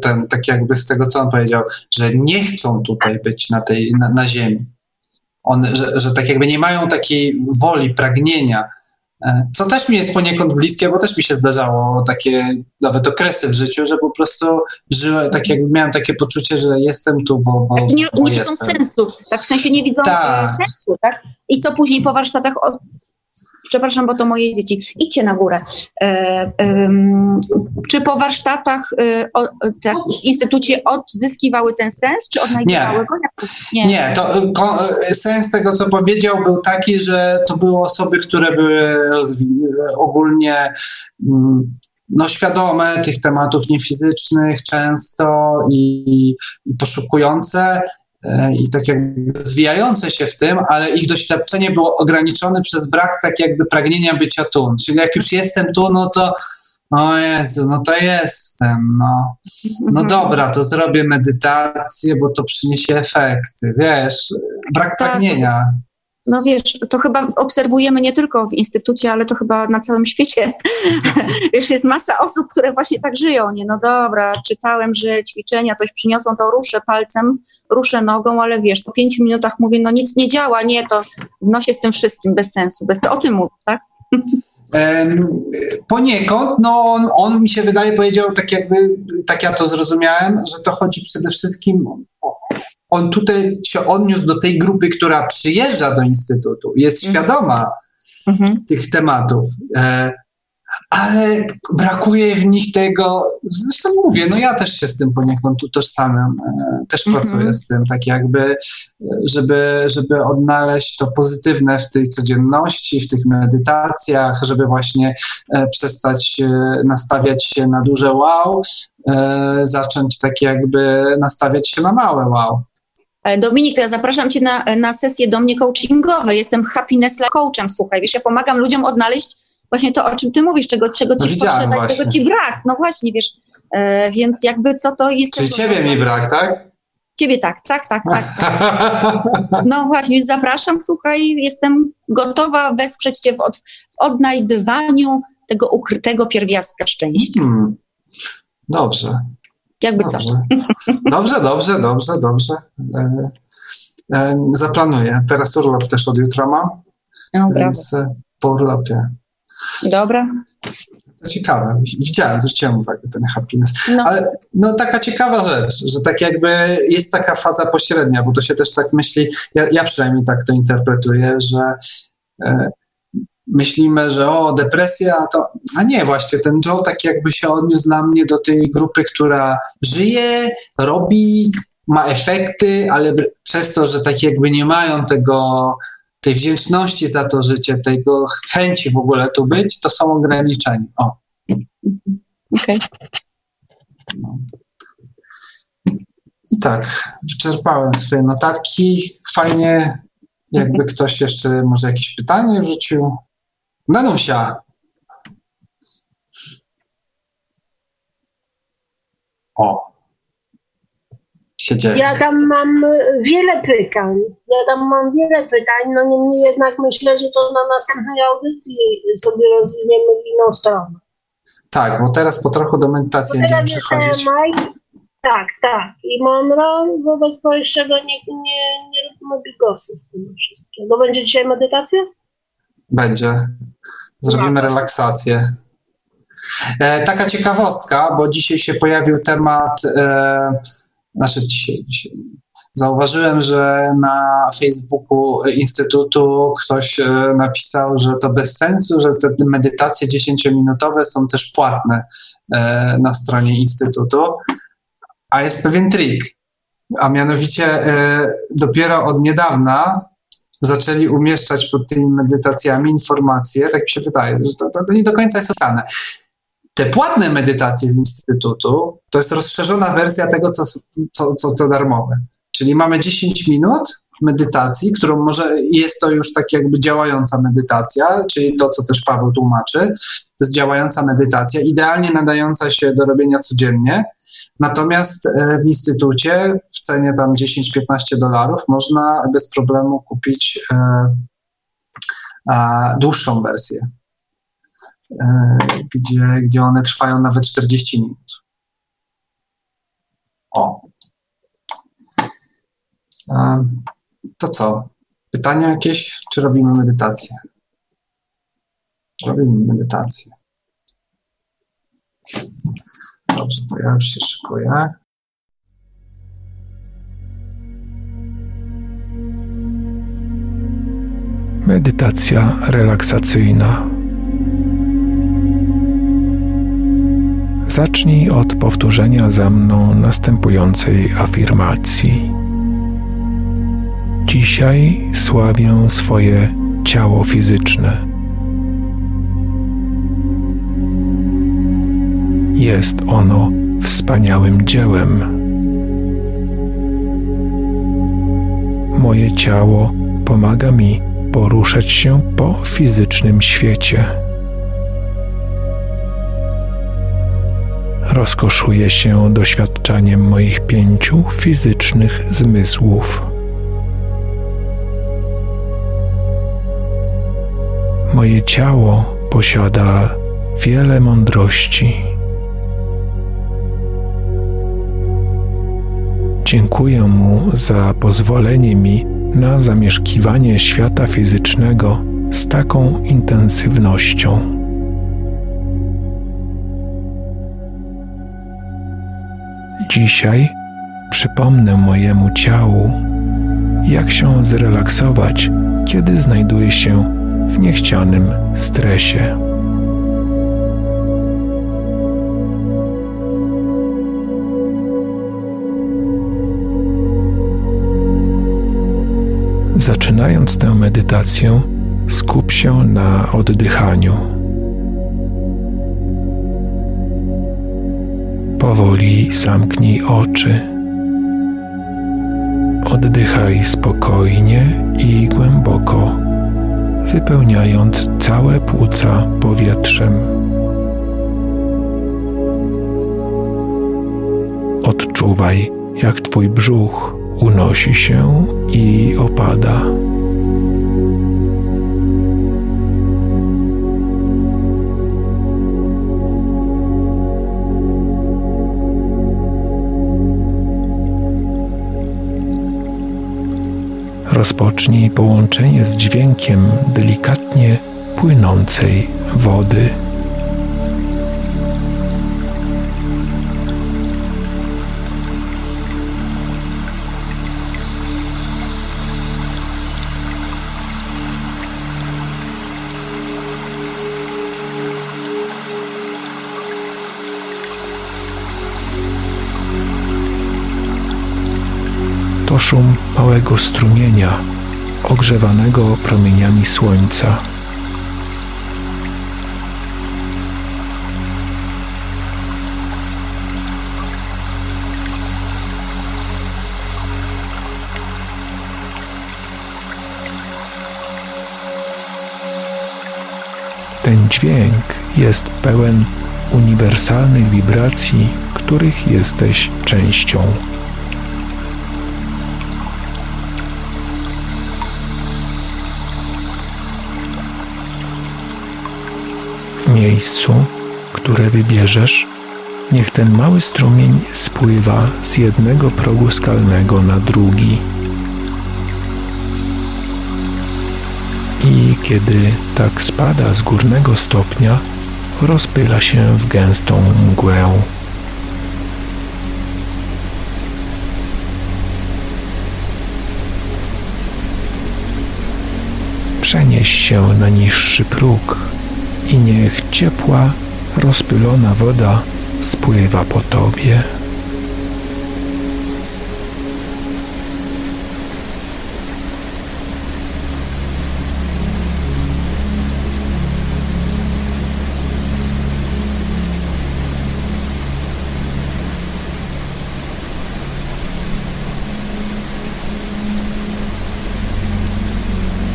ten, tak jakby z tego, co on powiedział, że nie chcą tutaj być na tej na, na ziemi. one, że, że tak jakby nie mają takiej woli, pragnienia, co też mi jest poniekąd bliskie, bo też mi się zdarzało takie nawet okresy w życiu, że po prostu żyłem, tak jakby miałem takie poczucie, że jestem tu, bo, bo, tak, nie, bo nie widzą sensu, tak w sensie nie widzą Tak. e, sensu, tak? I co później po warsztatach, przepraszam, bo to moje dzieci, idźcie na górę. E, em, czy po warsztatach e, o, tak, w instytucie odzyskiwały ten sens, czy odnajdywały Nie. go? Nie. Nie, to y, ko- y, sens tego, co powiedział, był taki, że to były osoby, które były ogólnie mm, no, świadome tych tematów niefizycznych często i, i poszukujące e, i tak jakby rozwijające się w tym, ale ich doświadczenie było ograniczone przez brak tak jakby pragnienia bycia tu. Czyli jak już jestem tu, no to o Jezu, no to jestem, no. No Mhm. dobra, to zrobię medytację, bo to przyniesie efekty, wiesz, brak Tak. pragnienia. No wiesz, to chyba obserwujemy nie tylko w instytucie, ale to chyba na całym świecie. <laughs> wiesz, jest masa osób, które właśnie tak żyją. Nie, no dobra, czytałem, że ćwiczenia coś przyniosą, to ruszę palcem, ruszę nogą, ale wiesz, po pięciu minutach mówię, no nic nie działa, nie, to w nosie z tym wszystkim, bez sensu. Bez, to o tym mówię, tak? Poniekąd, no on, on mi się wydaje powiedział tak jakby, tak ja to zrozumiałem, że to chodzi przede wszystkim, o, on tutaj się odniósł do tej grupy, która przyjeżdża do Instytutu, jest Mhm. świadoma Mhm. tych tematów, e, ale brakuje w nich tego, zresztą mówię, no ja też się z tym poniekąd utożsamiam, e, też Mhm. pracuję z tym, tak jakby, e, żeby, żeby odnaleźć to pozytywne w tej codzienności, w tych medytacjach, żeby właśnie e, przestać e, nastawiać się na duże wow, e, zacząć tak jakby nastawiać się na małe wow. E, Dominik, to ja zapraszam Cię na, na sesje do mnie coachingowe. Jestem happiness coachem, słuchaj. Wiesz, ja pomagam ludziom odnaleźć właśnie to, o czym Ty mówisz, czego, czego No Ci potrzeba, właśnie. czego Ci brak. No właśnie, wiesz. E, więc jakby co to jest... Czyli ciebie mi brak, tak? Ciebie tak, tak, tak, tak. tak. <laughs> No właśnie, więc zapraszam, słuchaj, jestem gotowa wesprzeć Cię w, od, w odnajdywaniu tego ukrytego pierwiastka szczęścia. Hmm. Dobrze. Jakby co. Dobrze, dobrze, dobrze, dobrze. dobrze. E, e, zaplanuję. Teraz urlop też od jutra mam, No, brawo. więc e, po urlopie. Dobra. To ciekawe. Widziałem, zwróciłem uwagę ten happiness. No. Ale no taka ciekawa rzecz, że tak jakby jest taka faza pośrednia, bo to się też tak myśli, ja, ja przynajmniej tak to interpretuję, że e, myślimy, że o, depresja, to, a nie, właśnie ten Joe tak jakby się odniósł dla mnie do tej grupy, która żyje, robi, ma efekty, ale przez to, że tak jakby nie mają tego, tej wdzięczności za to życie, tego chęci w ogóle tu być, to są ograniczeni. O, Okej. no. I tak, wyczerpałem swoje notatki. Fajnie, jakby ktoś jeszcze może jakieś pytanie wrzucił. Danusia. O. Się dzieje. Ja tam mam y, wiele pytań. Ja tam mam wiele pytań, no niemniej jednak myślę, że to na następnej audycji sobie rozwiniemy w inną stronę. Tak, bo teraz po trochu do medytacji będziemy przechodzić. Tak, tak. I Monroe, wobec powyższego nie, nie, nie robimy bigosów z tym wszystkim. Bo będzie dzisiaj medytacja? Będzie. Zrobimy relaksację. E, taka ciekawostka, bo dzisiaj się pojawił temat, e, znaczy dzisiaj, dzisiaj. Zauważyłem, że na Facebooku Instytutu ktoś e, napisał, że to bez sensu, że te medytacje 10-minutowe są też płatne e, na stronie Instytutu. A jest pewien trik. A mianowicie e, dopiero od niedawna zaczęli umieszczać pod tymi medytacjami informacje, tak mi się wydaje, że to, to, to nie do końca jest opisane. Te płatne medytacje z Instytutu to jest rozszerzona wersja tego, co, co, co, co darmowe. Czyli mamy 10 minut medytacji, którą może jest to już tak jakby działająca medytacja, czyli to, co też Paweł tłumaczy, to jest działająca medytacja, idealnie nadająca się do robienia codziennie. Natomiast e, w instytucie w cenie tam 10-15 dolarów można bez problemu kupić e, a, dłuższą wersję, e, gdzie, gdzie one trwają nawet 40 minut. O. To co? Pytania jakieś, czy robimy medytację? Robimy medytację. Dobrze, to ja już się szykuję. Medytacja relaksacyjna. Zacznij od powtórzenia za mną następującej afirmacji. Dzisiaj sławię swoje ciało fizyczne. Jest ono wspaniałym dziełem. Moje ciało pomaga mi poruszać się po fizycznym świecie. Rozkoszuję się doświadczaniem moich pięciu fizycznych zmysłów. Moje ciało posiada wiele mądrości. Dziękuję mu za pozwolenie mi na zamieszkiwanie świata fizycznego z taką intensywnością. Dzisiaj przypomnę mojemu ciału, jak się zrelaksować, kiedy znajduje się w niechcianym stresie. Zaczynając tę medytację, skup się na oddychaniu. Powoli zamknij oczy. Oddychaj spokojnie i głęboko, wypełniając całe płuca powietrzem. Odczuwaj, jak Twój brzuch unosi się i opada. Rozpocznij połączenie z dźwiękiem delikatnie płynącej wody. Szum małego strumienia, ogrzewanego promieniami słońca. Ten dźwięk jest pełen uniwersalnych wibracji, których jesteś częścią. Miejscu, które wybierzesz, niech ten mały strumień spływa z jednego progu skalnego na drugi. I kiedy tak spada z górnego stopnia, rozpyla się w gęstą mgłę. Przenieś się na niższy próg i niech ciepła, rozpylona woda spływa po tobie.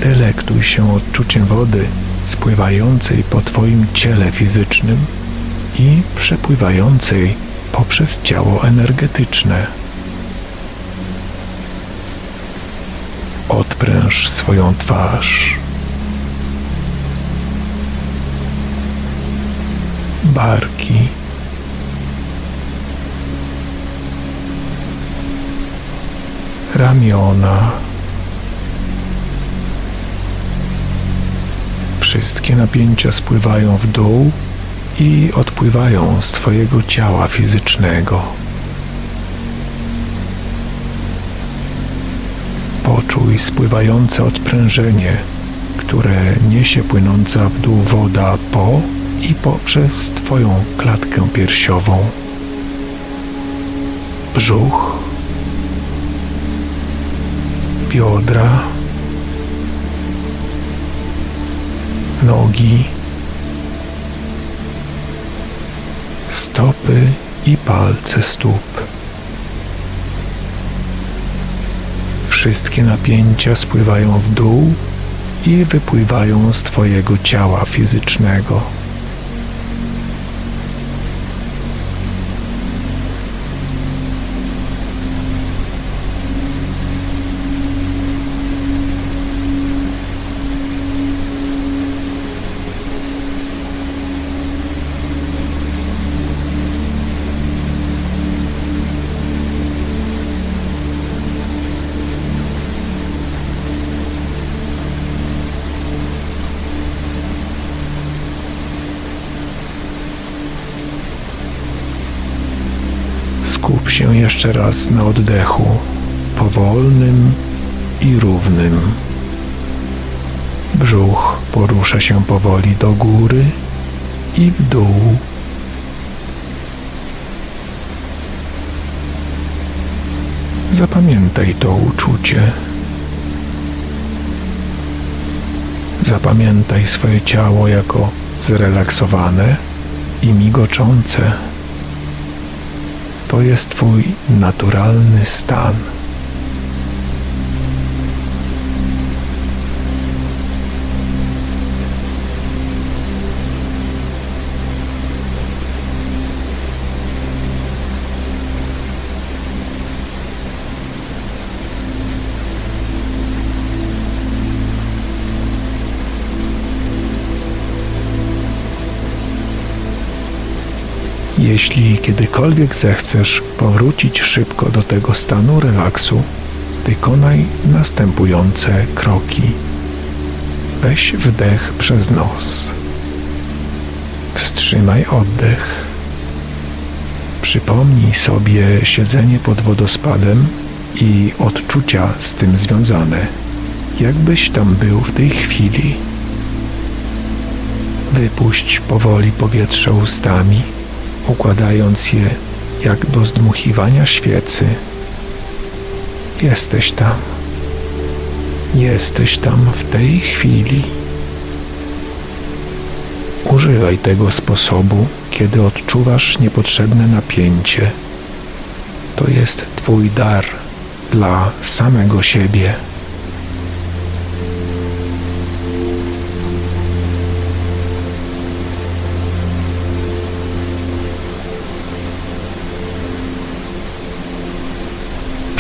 Delektuj się odczuciem wody spływającej po Twoim ciele fizycznym i przepływającej poprzez ciało energetyczne. Odpręż swoją twarz. Barki. Ramiona. Wszystkie napięcia spływają w dół i odpływają z Twojego ciała fizycznego. Poczuj spływające odprężenie, które niesie płynąca w dół woda po i poprzez Twoją klatkę piersiową. Brzuch, biodra, nogi, stopy i palce stóp. Wszystkie napięcia spływają w dół i wypływają z Twojego ciała fizycznego. Jeszcze raz na oddechu, powolnym i równym. Brzuch porusza się powoli do góry i w dół. Zapamiętaj to uczucie. Zapamiętaj swoje ciało jako zrelaksowane i migoczące. To jest Twój naturalny stan. Jeśli kiedykolwiek zechcesz powrócić szybko do tego stanu relaksu, wykonaj następujące kroki. Weź wdech przez nos. Wstrzymaj oddech. Przypomnij sobie siedzenie pod wodospadem i odczucia z tym związane, jakbyś tam był w tej chwili. Wypuść powoli powietrze ustami układając je jak do zdmuchiwania świecy. Jesteś tam. Jesteś tam w tej chwili. Używaj tego sposobu, kiedy odczuwasz niepotrzebne napięcie. To jest Twój dar dla samego siebie.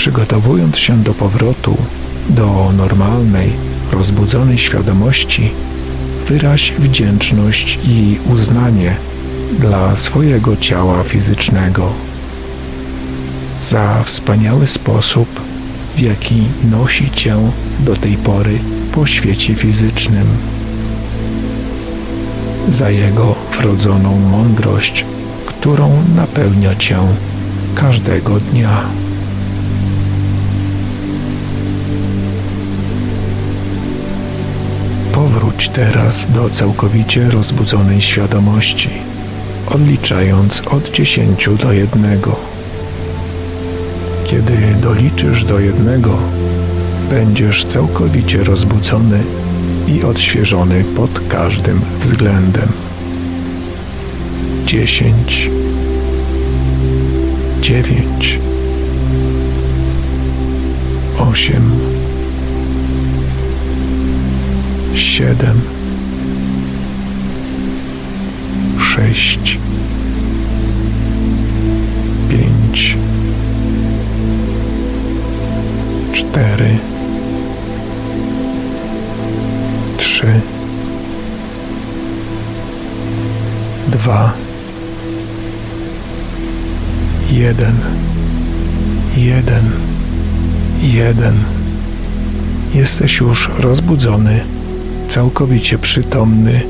Przygotowując się do powrotu do normalnej, rozbudzonej świadomości, wyraź wdzięczność i uznanie dla swojego ciała fizycznego za wspaniały sposób, w jaki nosi cię do tej pory po świecie fizycznym, za jego wrodzoną mądrość, którą napełnia cię każdego dnia. Powróć teraz do całkowicie rozbudzonej świadomości, odliczając od dziesięciu do jednego. Kiedy doliczysz do jednego, będziesz całkowicie rozbudzony i odświeżony pod każdym względem. Dziesięć, dziewięć, osiem siedem, sześć, pięć, cztery, trzy, dwa, jeden, jeden, jeden. Jesteś już rozbudzony całkowicie przytomny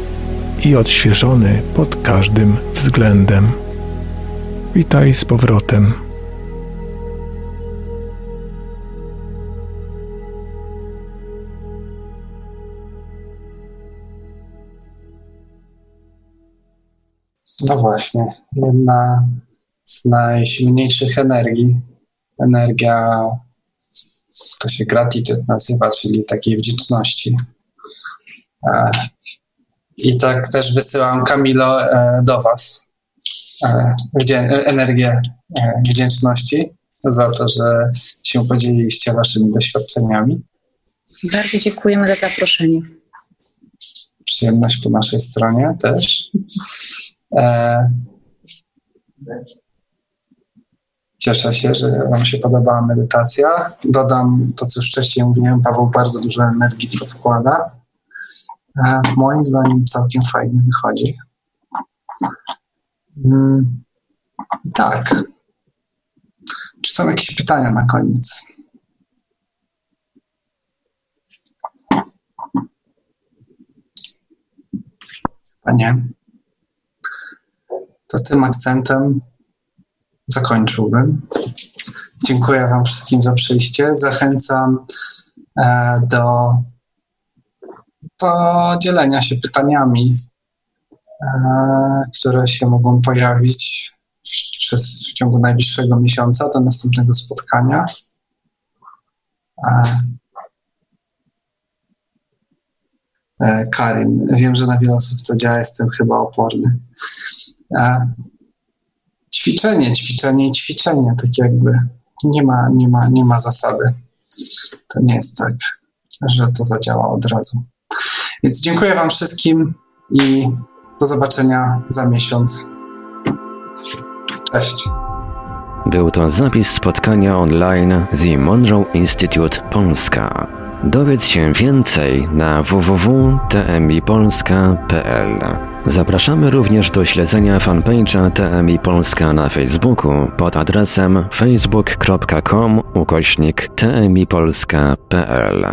i odświeżony pod każdym względem. Witaj z powrotem. No właśnie, jedna z najsilniejszych energii, energia, to się gratitude nazywa, czyli takiej wdzięczności. E, I tak też wysyłam Kamilo e, do Was e, energię wdzięczności za to, że się podzieliliście Waszymi doświadczeniami. Bardzo dziękujemy za zaproszenie. Przyjemność po naszej stronie też. Cieszę się, że Wam się podobała medytacja. Dodam to, co już wcześniej mówiłem, Paweł bardzo dużo energii w to wkłada. Moim zdaniem całkiem fajnie wychodzi. Mm, tak. Czy są jakieś pytania na koniec? Chyba nie. To tym akcentem zakończyłbym. Dziękuję Wam wszystkim za przyjście. Zachęcam e, do, do dzielenia się pytaniami, e, które się mogą pojawić przez, w ciągu najbliższego miesiąca do następnego spotkania. E, Karin, wiem, że na wiele osób to działa, jestem chyba oporny ćwiczenie, ćwiczenie i ćwiczenie, tak jakby nie ma, nie ma, nie ma zasady. To nie jest tak, że to zadziała od razu. Więc dziękuję Wam wszystkim i do zobaczenia za miesiąc. Cześć. Był to zapis spotkania online The Monroe Institute Polska. Dowiedz się więcej na www.tmipolska.pl. Zapraszamy również do śledzenia fanpage'a TMI Polska na Facebooku pod adresem facebook.com ukośnik tmipolska.pl.